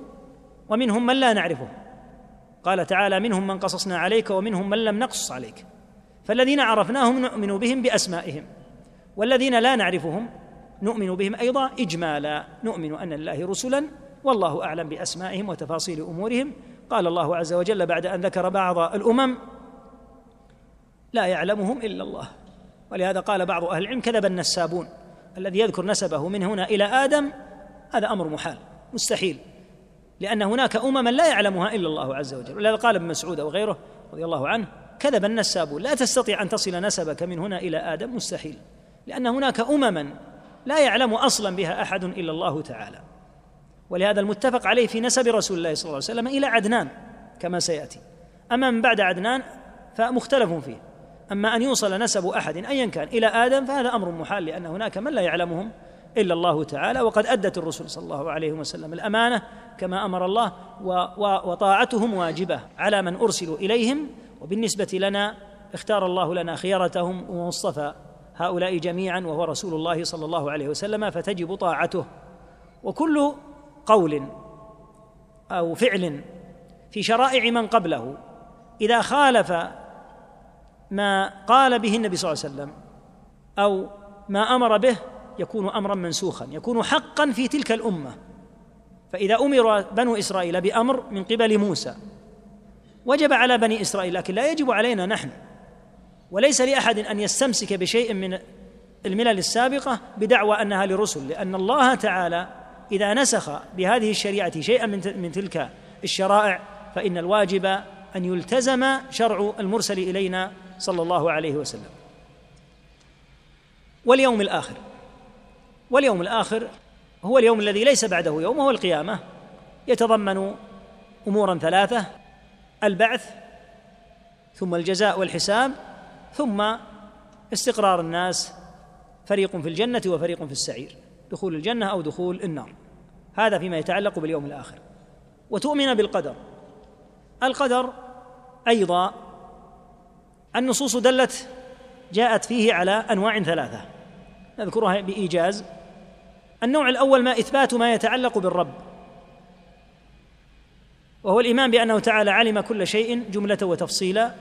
ومنهم من لا نعرفه. قال تعالى منهم من قصصنا عليك ومنهم من لم نقصص عليك. فالذين عرفناهم نؤمن بهم بأسمائهم والذين لا نعرفهم نؤمن بهم أيضا إجمالا. نؤمن أن الله رسلا والله أعلم بأسمائهم وتفاصيل أمورهم. قال الله عز وجل بعد أن ذكر بعض الأمم لا يعلمهم إلا الله. ولهذا قال بعض أهل العلم كذب النسابون. الذي يذكر نسبه من هنا إلى آدم هذا أمر محال مستحيل. لأن هناك أمما لا يعلمها إلا الله عز وجل. ولهذا قال ابن مسعود وغيره رضي الله عنه كذب النسابون لا تستطيع أن تصل نسبك من هنا إلى آدم مستحيل. لأن هناك أمما لا يعلم أصلا بها أحد إلا الله تعالى. ولهذا المتفق عليه في نسب رسول الله صلى الله عليه وسلم إلى عدنان كما سيأتي. أما من بعد عدنان فمختلف فيه. أما أن يوصل نسب أحد أيا كان إلى آدم فهذا أمر محال لأن هناك من لا يعلمهم إلا الله تعالى وقد أدت الرسل صلى الله عليه وسلم الأمانة كما أمر الله وطاعتهم واجبة على من أرسلوا إليهم وبالنسبة لنا اختار الله لنا خيرتهم ومصطفى هؤلاء جميعا وهو رسول الله صلى الله عليه وسلم فتجب طاعته. وكل قول أو فعل في شرائع من قبله. إذا خالف ما قال به النبي صلى الله عليه وسلم أو ما أمر به يكون أمرا منسوخا يكون حقا في تلك الأمة. فإذا أمر بنو إسرائيل بأمر من قبل موسى وجب على بني إسرائيل لكن لا يجب علينا نحن وليس لأحد أن يستمسك بشيء من الملل السابقة بدعوى أنها لرسل لأن الله تعالى إذا نسخ بهذه الشريعة شيئا من تلك الشرائع فإن الواجب أن يلتزم شرع المرسل إلينا صلى الله عليه وسلم. واليوم الآخر واليوم الآخر هو اليوم الذي ليس بعده يوم وهو القيامة. يتضمن امورا ثلاثة البعث ثم الجزاء والحساب ثم استقرار الناس فريق في الجنة وفريق في السعير دخول الجنة أو دخول النار. هذا فيما يتعلق باليوم الآخر. وتؤمن بالقدر. القدر أيضا النصوص دلت جاءت فيه على أنواع ثلاثة. نذكرها بإيجاز. النوع الأول ما إثبات ما يتعلق بالرب. وهو الإيمان بأنه تعالى علم كل شيء جملة وتفصيلا.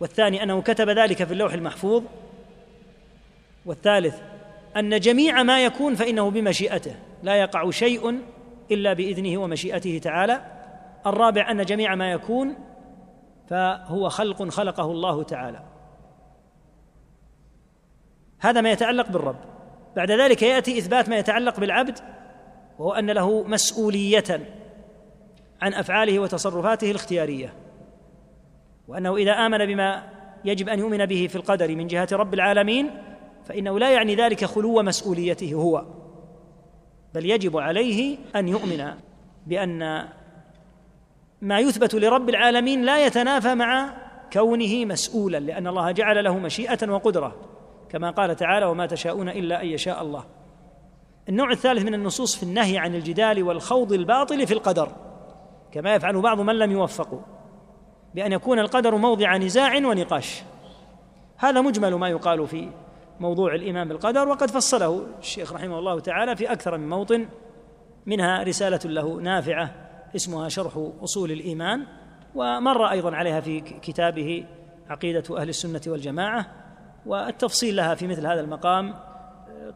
والثاني أنه كتب ذلك في اللوح المحفوظ. والثالث أن جميع ما يكون فإنه بمشيئته. لا يقع شيء إلا بإذنه ومشيئته تعالى. الرابع أن جميع ما يكون فهو خلق خلقه الله تعالى. هذا ما يتعلق بالرب. بعد ذلك يأتي إثبات ما يتعلق بالعبد وهو أن له مسؤولية عن أفعاله وتصرفاته الاختيارية وأنه إذا آمن بما يجب أن يؤمن به في القدر من جهة رب العالمين فإنه لا يعني ذلك خلو مسؤوليته هو. بل يجب عليه أن يؤمن بأن ما يثبت لرب العالمين لا يتنافى مع كونه مسؤولا لأن الله جعل له مشيئة وقدرة كما قال تعالى وما تشاءون إلا أن يشاء الله. النوع الثالث من النصوص في النهي عن الجدال والخوض الباطل في القدر كما يفعل بعض من لم يوفقوا بأن يكون القدر موضع نزاع ونقاش. هذا مجمل ما يقال في موضوع الايمان بالقدر وقد فصله الشيخ رحمه الله تعالى في أكثر من موطن منها رسالة له نافعة اسمها شرح أصول الإيمان ومر أيضا عليها في كتابه عقيدة أهل السنة والجماعة والتفصيل لها في مثل هذا المقام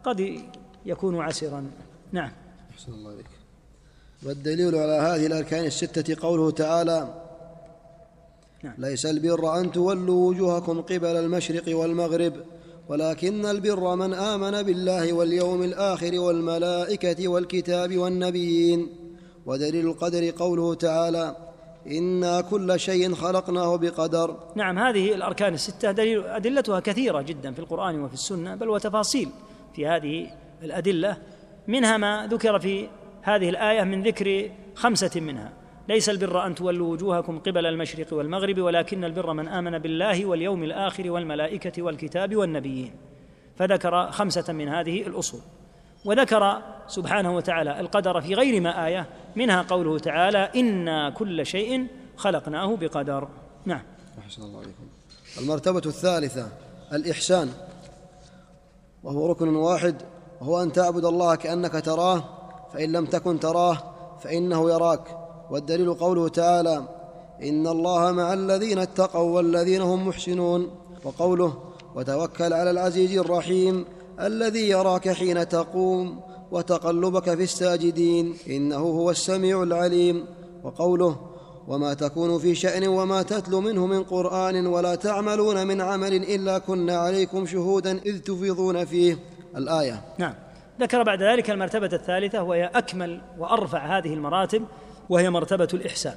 قد يكون عسرا. نعم. أحسن الله عليك والدليل على هذه الأركان الستة قوله تعالى نعم. ليس البر أن تولوا وجوهكم قبل المشرق والمغرب ولكن البر من آمن بالله واليوم الآخر والملائكة والكتاب والنبيين ودليل القدر قوله تعالى إنا كل شيء خلقناه بقدر. نعم هذه الأركان الستة دليل أدلتها كثيرة جدا في القرآن وفي السنة بل وتفاصيل في هذه الأدلة. منها ما ذكر في هذه الآية من ذكر خمسة منها. ليس البر أن تولوا وجوهكم قبل المشرق والمغرب ولكن البر من آمن بالله واليوم الآخر والملائكة والكتاب والنبيين. فذكر خمسة من هذه الأصول. وذكر سبحانه وتعالى القدر في غير ما آية منها قوله تعالى إنا كل شيء خلقناه بقدر نعم. أحسن الله عليكم. المرتبة الثالثة الإحسان. وهو ركن واحد. وهو أن تعبد الله كأنك تراه فإن لم تكن تراه فإنه يراك. والدليل قوله تعالى إن الله مع الذين اتقوا والذين هم محسنون وقوله وتوكل على العزيز الرحيم الذي يراك حين تقوم وتقلبك في الساجدين إنه هو السميع العليم وقوله وما تكون في شأن وما تتلو منه من قرآن ولا تعملون من عمل إلا كنا عليكم شهودا إذ تفيضون فيه. الآية. نعم. ذكر بعد ذلك المرتبة الثالثة وهي أكمل وأرفع هذه المراتب وهي مرتبة الإحسان.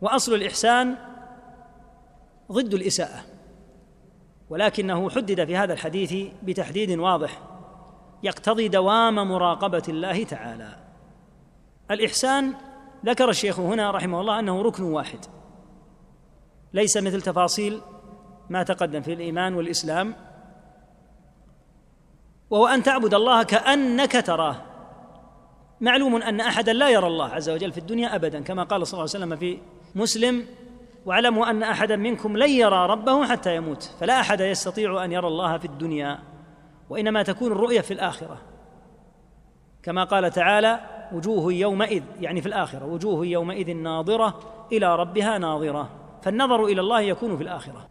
وأصل الإحسان ضد الإساءة. ولكنه حدد في هذا الحديث بتحديد واضح يقتضي دوام مراقبة الله تعالى. الإحسان ذكر الشيخ هنا رحمه الله أنه ركن واحد. ليس مثل تفاصيل ما تقدم في الإيمان والإسلام. وهو أن تعبد الله كأنك تراه. معلوم أن أحدا لا يرى الله عز وجل في الدنيا أبدا كما قال صلى الله عليه وسلم في مسلم واعلموا أن أحدا منكم لن يرى ربه حتى يموت فلا أحد يستطيع أن يرى الله في الدنيا وإنما تكون الرؤيه في الآخرة. كما قال تعالى وجوه يومئذ يعني في الآخرة وجوه يومئذ ناظرة إلى ربها ناظرة فالنظر إلى الله يكون في الآخرة.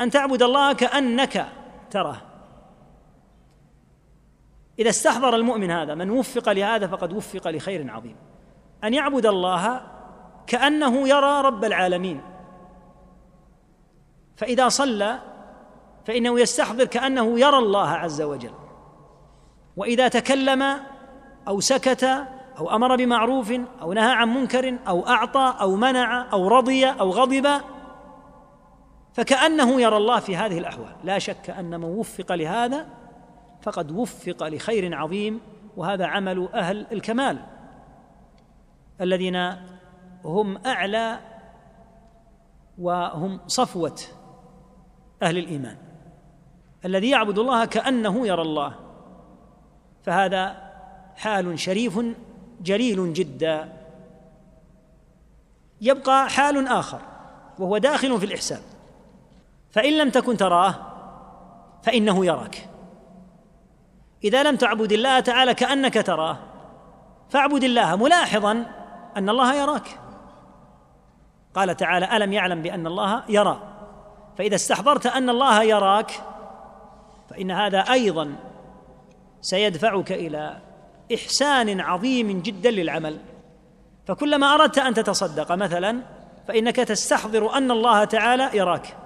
أن تعبد الله كأنك تراه. إذا استحضر المؤمن هذا من وفق لهذا فقد وفق لخير عظيم. أن يعبد الله كأنه يرى رب العالمين. فإذا صلى فإنه يستحضر كأنه يرى الله عز وجل. وإذا تكلم أو سكت أو أمر بمعروف أو نهى عن منكر أو أعطى أو منع أو رضي أو غضب فكأنه يرى الله في هذه الأحوال. لا شك أن من وفق لهذا فقد وفق لخير عظيم وهذا عمل أهل الكمال الذين هم أعلى وهم صفوة أهل الإيمان. الذي يعبد الله كأنه يرى الله. فهذا حال شريف جليل جدا. يبقى حال آخر وهو داخل في الإحسان. فإن لم تكن تراه فإنه يراك. إذا لم تعبد الله تعالى كأنك تراه فاعبد الله ملاحظا أن الله يراك. قال تعالى ألم يعلم بأن الله يرى؟ فإذا استحضرت أن الله يراك فإن هذا أيضا سيدفعك إلى إحسان عظيم جدا للعمل. فكلما أردت أن تتصدق مثلا فإنك تستحضر أن الله تعالى يراك.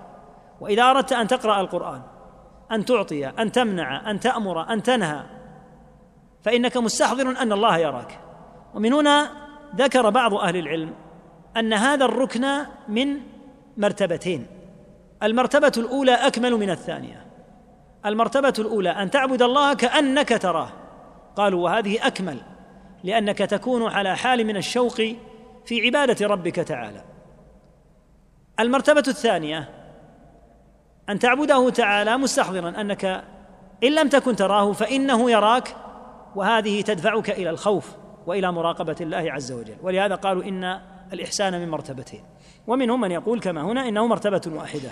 وإذا أردت أن تقرأ القرآن أن تعطي أن تمنع أن تأمر أن تنهى. فإنك مستحضر أن الله يراك. ومن هنا ذكر بعض أهل العلم أن هذا الركن من مرتبتين. المرتبة الأولى أكمل من الثانية. المرتبة الأولى أن تعبد الله كأنك تراه. قالوا وهذه أكمل لأنك تكون على حال من الشوق في عبادة ربك تعالى. المرتبة الثانية أن تعبده تعالى مستحضرا أنك إن لم تكن تراه فإنه يراك وهذه تدفعك إلى الخوف وإلى مراقبة الله عز وجل. ولهذا قالوا إن الإحسان من مرتبتين. ومنهم من يقول كما هنا إنه مرتبة واحدة.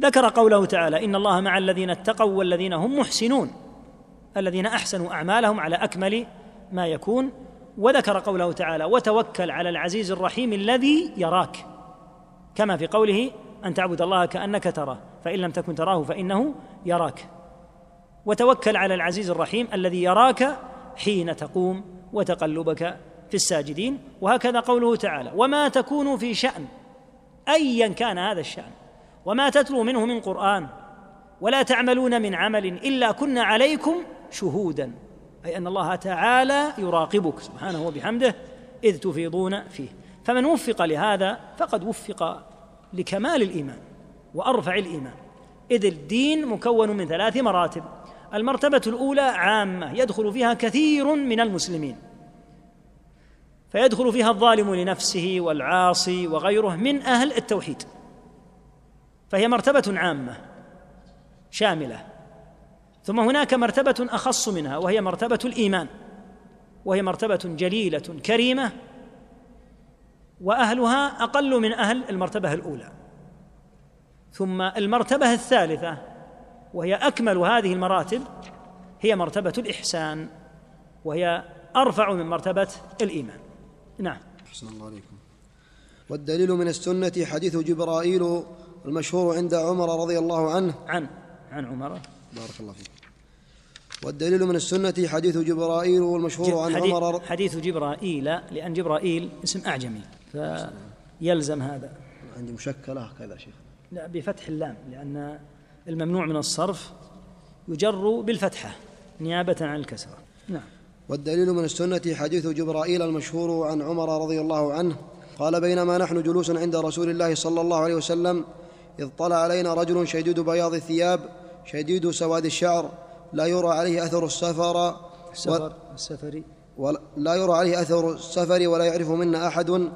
ذكر قوله تعالى إن الله مع الذين اتقوا والذين هم محسنون الذين أحسنوا أعمالهم على أكمل ما يكون. وذكر قوله تعالى وتوكل على العزيز الرحيم الذي يراك كما في قوله أن تعبد الله كأنك تراه فإن لم تكن تراه فإنه يراك. وتوكل على العزيز الرحيم الذي يراك حين تقوم وتقلبك في الساجدين. وهكذا قوله تعالى وما تكون في شأن ايا كان هذا الشأن. وما تتلو منه من قرآن ولا تعملون من عمل إلا كنا عليكم شهودا أي أن الله تعالى يراقبك سبحانه وبحمده إذ تفيضون فيه. فمن وفق لهذا فقد وفق لكمال الإيمان وأرفع الإيمان. إذ الدين مكون من ثلاث مراتب. المرتبة الأولى عامة يدخل فيها كثير من المسلمين. فيدخل فيها الظالم لنفسه والعاصي وغيره من أهل التوحيد. فهي مرتبة عامة شاملة. ثم هناك مرتبة أخص منها وهي مرتبة الإيمان. وهي مرتبة جليلة كريمة وأهلها أقل من أهل المرتبة الأولى. ثم المرتبة الثالثة وهي أكمل هذه المراتب هي مرتبة الإحسان وهي أرفع من مرتبة الإيمان. نعم. أحسن الله عليكم. والدليل من السنة حديث جبرائيل المشهور عند عمر رضي الله عنه. عن عن عمر. بارك الله فيك. والدليل من السنة حديث جبرائيل المشهور عن حديث عمر حديث جبرائيل لأن جبرائيل اسم أعجمي. فيلزم هذا. عندي مشكلة كذا شيخ. لا بفتح اللام لأن الممنوع من الصرف يجر بالفتحة نيابة عن الكسرة. نعم. والدليل من السنة حديث جبرائيل المشهور عن عمر رضي الله عنه قال بينما نحن جلوس عند رسول الله صلى الله عليه وسلم إذ طلع علينا رجل شديد بياض الثياب شديد سواد الشعر لا يرى عليه أثر السفر السفر السفري. ولا يرى عليه أثر السفر ولا يعرف منا أحد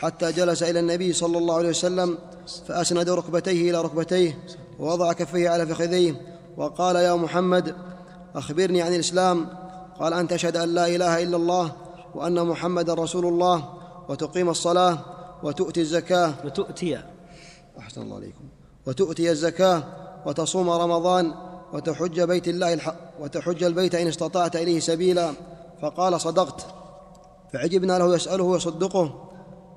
حتى جلس إلى النبي صلى الله عليه وسلم فأسند ركبتيه إلى ركبتيه ووضع كفيه على فخذيه وقال يا محمد أخبرني عن الإسلام. قال أن تشهد أن لا إله إلا الله وأن محمدا رسول الله وتقيم الصلاة وتؤتي الزكاة. وتؤتي. أحسن الله عليكم. وتؤتي الزكاة وتصوم رمضان وتحج بيت الله الحق وتحج البيت إن استطعت إليه سبيلا. فقال صدقت. فعجبنا له يسأله ويصدقه.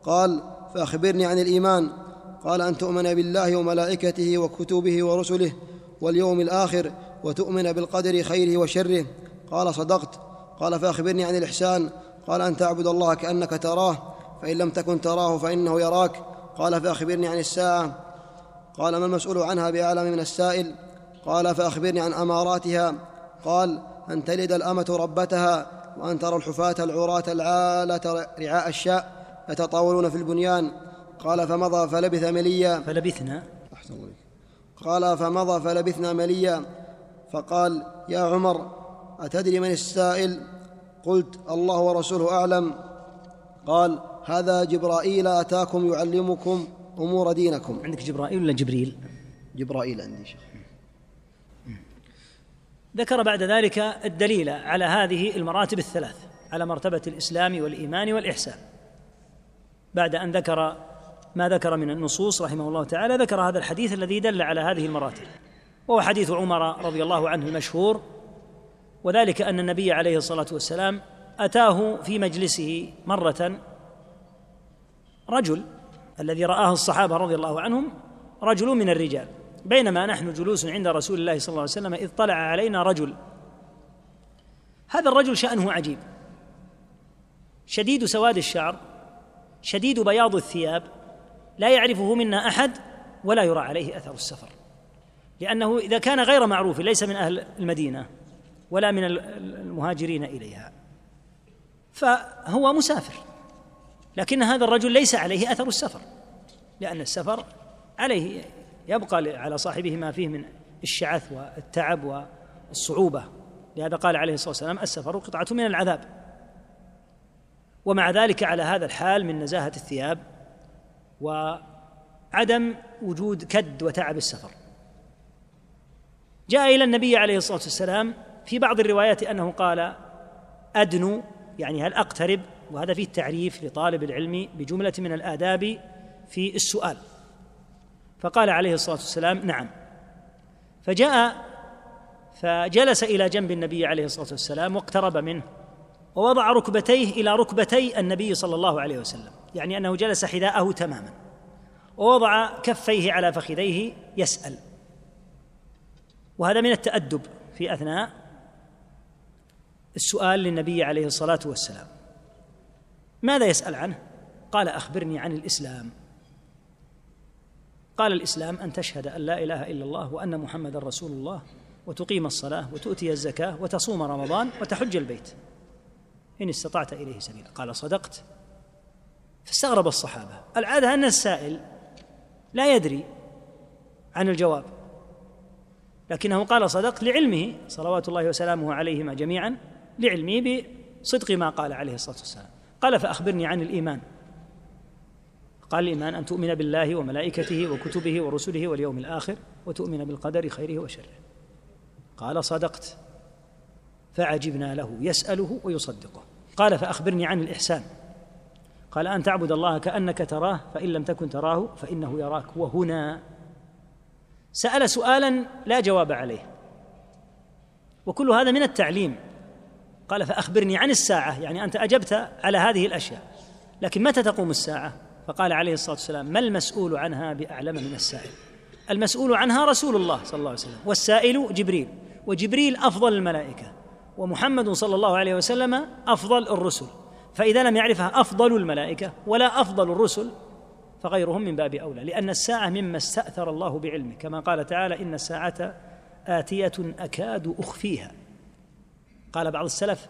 قال فأخبرني عن الإيمان. قال أن تؤمن بالله وملائكته وكتبه ورسله واليوم الآخر وتؤمن بالقدر خيره وشره. قال صدقت. قال فأخبرني عن الإحسان. قال أن تعبد الله كأنك تراه فإن لم تكن تراه فإنه يراك. قال فأخبرني عن الساعة. قال ما المسؤول عنها بأعلم من السائل؟ قال فأخبرني عن أماراتها. قال أن تلد الأمة ربتها وأن ترى الحفاة العراة العالة رعاء الشاء يتطاولون في البنيان؟ قال فمضى فلبث مليا. فلبثنا. أحسن الله قال فمضى فلبثنا مليا. فقال يا عمر أتدري من السائل؟ قلت الله ورسوله أعلم. قال هذا جبرائيل أتاكم يعلمكم أمور دينكم. عندك جبرائيل ولا جبريل؟ جبرائيل عندي شيخ. ذكر بعد ذلك الدليل على هذه المراتب الثلاث على مرتبة الإسلام والإيمان والإحسان. بعد أن ذكر ما ذكر من النصوص رحمه الله تعالى ذكر هذا الحديث الذي دل على هذه المراتب. وهو حديث عمر رضي الله عنه المشهور وذلك أن النبي عليه الصلاة والسلام أتاه في مجلسه مرة رجل الذي رآه الصحابة رضي الله عنهم رجل من الرجال. بينما نحن جلوس عند رسول الله صلى الله عليه وسلم إذ طلع علينا رجل. هذا الرجل شأنه عجيب. شديد سواد الشعر شديد بياض الثياب لا يعرفه منا أحد ولا يرى عليه أثر السفر. لأنه إذا كان غير معروف ليس من أهل المدينة ولا من المهاجرين إليها. فهو مسافر. لكن هذا الرجل ليس عليه أثر السفر لأن السفر عليه يبقى على صاحبه ما فيه من الشعث والتعب والصعوبة. لهذا قال عليه الصلاة والسلام السفر قطعة من العذاب. ومع ذلك على هذا الحال من نزاهة الثياب وعدم وجود كد وتعب السفر. جاء إلى النبي عليه الصلاة والسلام في بعض الروايات أنه قال أدنو يعني هل أقترب؟ وهذا فيه تعريف لطالب العلم بجملة من الآداب في السؤال. فقال عليه الصلاة والسلام نعم. فجاء فجلس إلى جنب النبي عليه الصلاة والسلام واقترب منه. ووضع ركبتيه إلى ركبتي النبي صلى الله عليه وسلم يعني أنه جلس حذاءه تماما. ووضع كفيه على فخذيه يسأل. وهذا من التأدب في أثناء السؤال للنبي عليه الصلاة والسلام. ماذا يسأل عنه؟ قال أخبرني عن الإسلام. قال الإسلام أن تشهد أن لا إله إلا الله وأن محمدا رسول الله وتقيم الصلاة وتؤتي الزكاة وتصوم رمضان وتحج البيت. إن استطعت إليه سبيلا. قال صدقت. فاستغرب الصحابة. العادة أن السائل لا يدري عن الجواب لكنه قال صدقت لعلمه صلوات الله وسلامه عليهما جميعا لعلمه بصدق ما قال عليه الصلاة والسلام. قال فأخبرني عن الإيمان. قال الإيمان أن تؤمن بالله وملائكته وكتبه ورسله واليوم الآخر وتؤمن بالقدر خيره وشره. قال صدقت. فعجبنا له يسأله ويصدقه. قال فأخبرني عن الإحسان. قال أن تعبد الله كأنك تراه فإن لم تكن تراه فإنه يراك وهنا. سأل سؤالا لا جواب عليه. وكل هذا من التعليم. قال فأخبرني عن الساعة يعني أنت أجبت على هذه الأشياء لكن متى تقوم الساعة؟ فقال عليه الصلاة والسلام ما المسؤول عنها بأعلم من السائل؟ المسؤول عنها رسول الله صلى الله عليه وسلم والسائل جبريل وجبريل أفضل الملائكة. ومحمد صلى الله عليه وسلم أفضل الرسل. فإذا لم يعرفها أفضل الملائكة ولا أفضل الرسل فغيرهم من باب أولى لأن الساعة مما استأثر الله بعلمه. كما قال تعالى إن الساعة آتية أكاد أخفيها. قال بعض السلف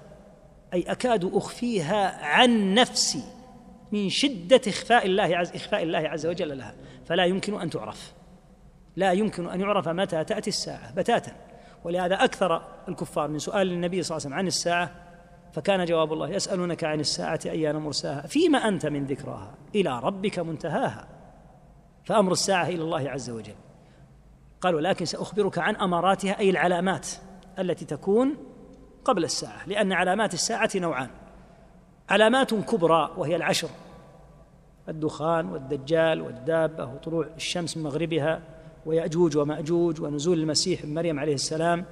أي أكاد أخفيها عن نفسي من شدة إخفاء الله عز إخفاء الله عز وجل لها. فلا يمكن أن تعرف. لا يمكن أن يعرف متى تأتي الساعة بتاتا. ولهذا أكثر الكفار من سؤال النبي صلى الله عليه وسلم عن الساعة فكان جواب الله يسألونك عن الساعة أيان مرساها فيما أنت من ذكراها إلى ربك منتهاها فأمر الساعة إلى الله عز وجل. قال ولكن سأخبرك عن أماراتها أي العلامات التي تكون قبل الساعة لأن علامات الساعة نوعان. علامات كبرى وهي العشر الدخان والدجال والدابة وطلوع الشمس من مغربها ويأجوج ومأجوج ونزول المسيح ابن مريم عليه السلام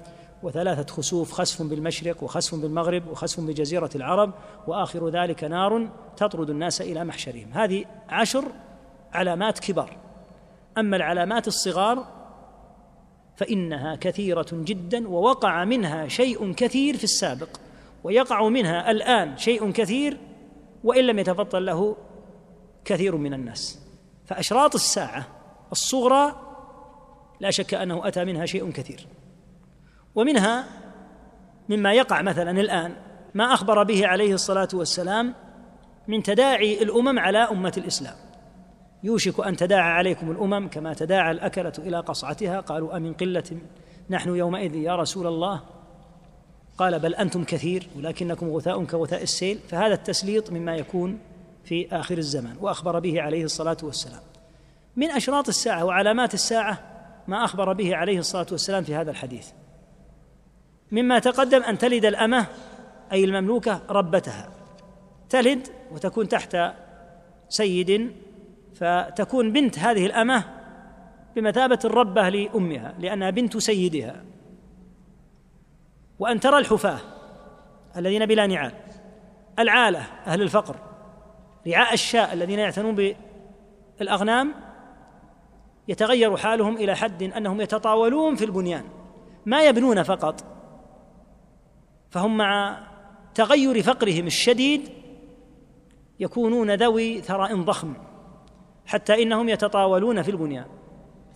وثلاثة خسوف خسف بالمشرق وخسف بالمغرب وخسف بجزيرة العرب وآخر ذلك نار تطرد الناس إلى محشرهم. هذه عشر علامات كبار. أما العلامات الصغار فإنها كثيرة جدا ووقع منها شيء كثير في السابق ويقع منها الآن شيء كثير وإن لم يتفضل له كثير من الناس. فأشراط الساعة الصغرى لا شك أنه أتى منها شيء كثير. ومنها مما يقع مثلا الآن ما أخبر به عليه الصلاة والسلام من تداعي الأمم على أمة الإسلام. يوشك أن تداعى عليكم الأمم كما تداعى الأكلة إلى قصعتها. قالوا أمن قلة نحن يومئذ يا رسول الله؟ قال بل أنتم كثير ولكنكم غثاء كغثاء السيل. فهذا التسليط مما يكون في آخر الزمان. وأخبر به عليه الصلاة والسلام. من أشراط الساعة وعلامات الساعة ما أخبر به عليه الصلاة والسلام في هذا الحديث. مما تقدم أن تلد الأمة أي المملوكة ربتها. تلد وتكون تحت سيد فتكون بنت هذه الأمة بمثابة الربة لأمها لأنها بنت سيدها. وأن ترى الحفاة الذين بلا نعال العالة أهل الفقر رعاء الشاء الذين يعتنون بالأغنام يتغير حالهم إلى حد أنهم يتطاولون في البنيان ما يبنون فقط. فهم مع تغير فقرهم الشديد يكونون ذوي ثراء ضخم حتى إنهم يتطاولون في البنيان.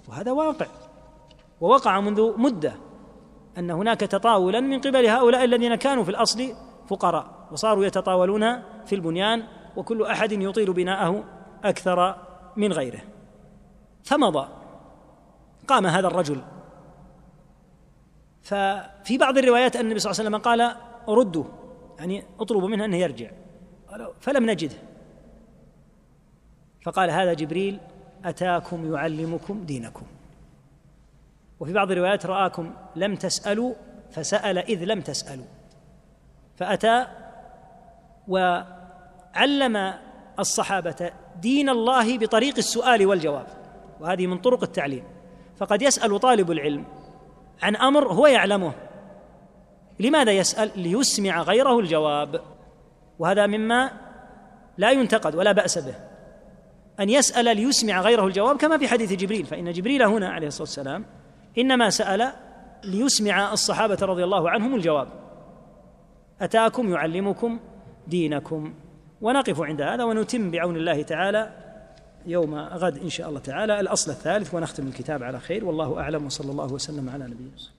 وهذا واقع ووقع منذ مدة أن هناك تطاولا من قبل هؤلاء الذين كانوا في الأصل فقراء وصاروا يتطاولون في البنيان وكل أحد يطيل بناءه أكثر من غيره. فمضى قام هذا الرجل. ففي بعض الروايات أن النبي صلى الله عليه وسلم قال ردوا يعني اطلبوا منه أنه يرجع. فلم نجده فقال هذا جبريل أتاكم يعلمكم دينكم. وفي بعض الروايات رآكم لم تسألوا فسأل إذ لم تسألوا. فأتى وعلم الصحابة دين الله بطريق السؤال والجواب. وهذه من طرق التعليم. فقد يسأل طالب العلم عن أمر هو يعلمه. لماذا يسأل؟ ليسمع غيره الجواب. وهذا مما لا ينتقد ولا بأس به. أن يسأل ليسمع غيره الجواب كما في حديث جبريل. فإن جبريل هنا عليه الصلاة والسلام إنما سأل ليسمع الصحابة رضي الله عنهم الجواب. أتاكم يعلمكم دينكم. ونقف عند هذا ونتم بعون الله تعالى يوم غد إن شاء الله تعالى. الأصل الثالث ونختم الكتاب على خير. والله أعلم. وصلى الله وسلم على نبينا.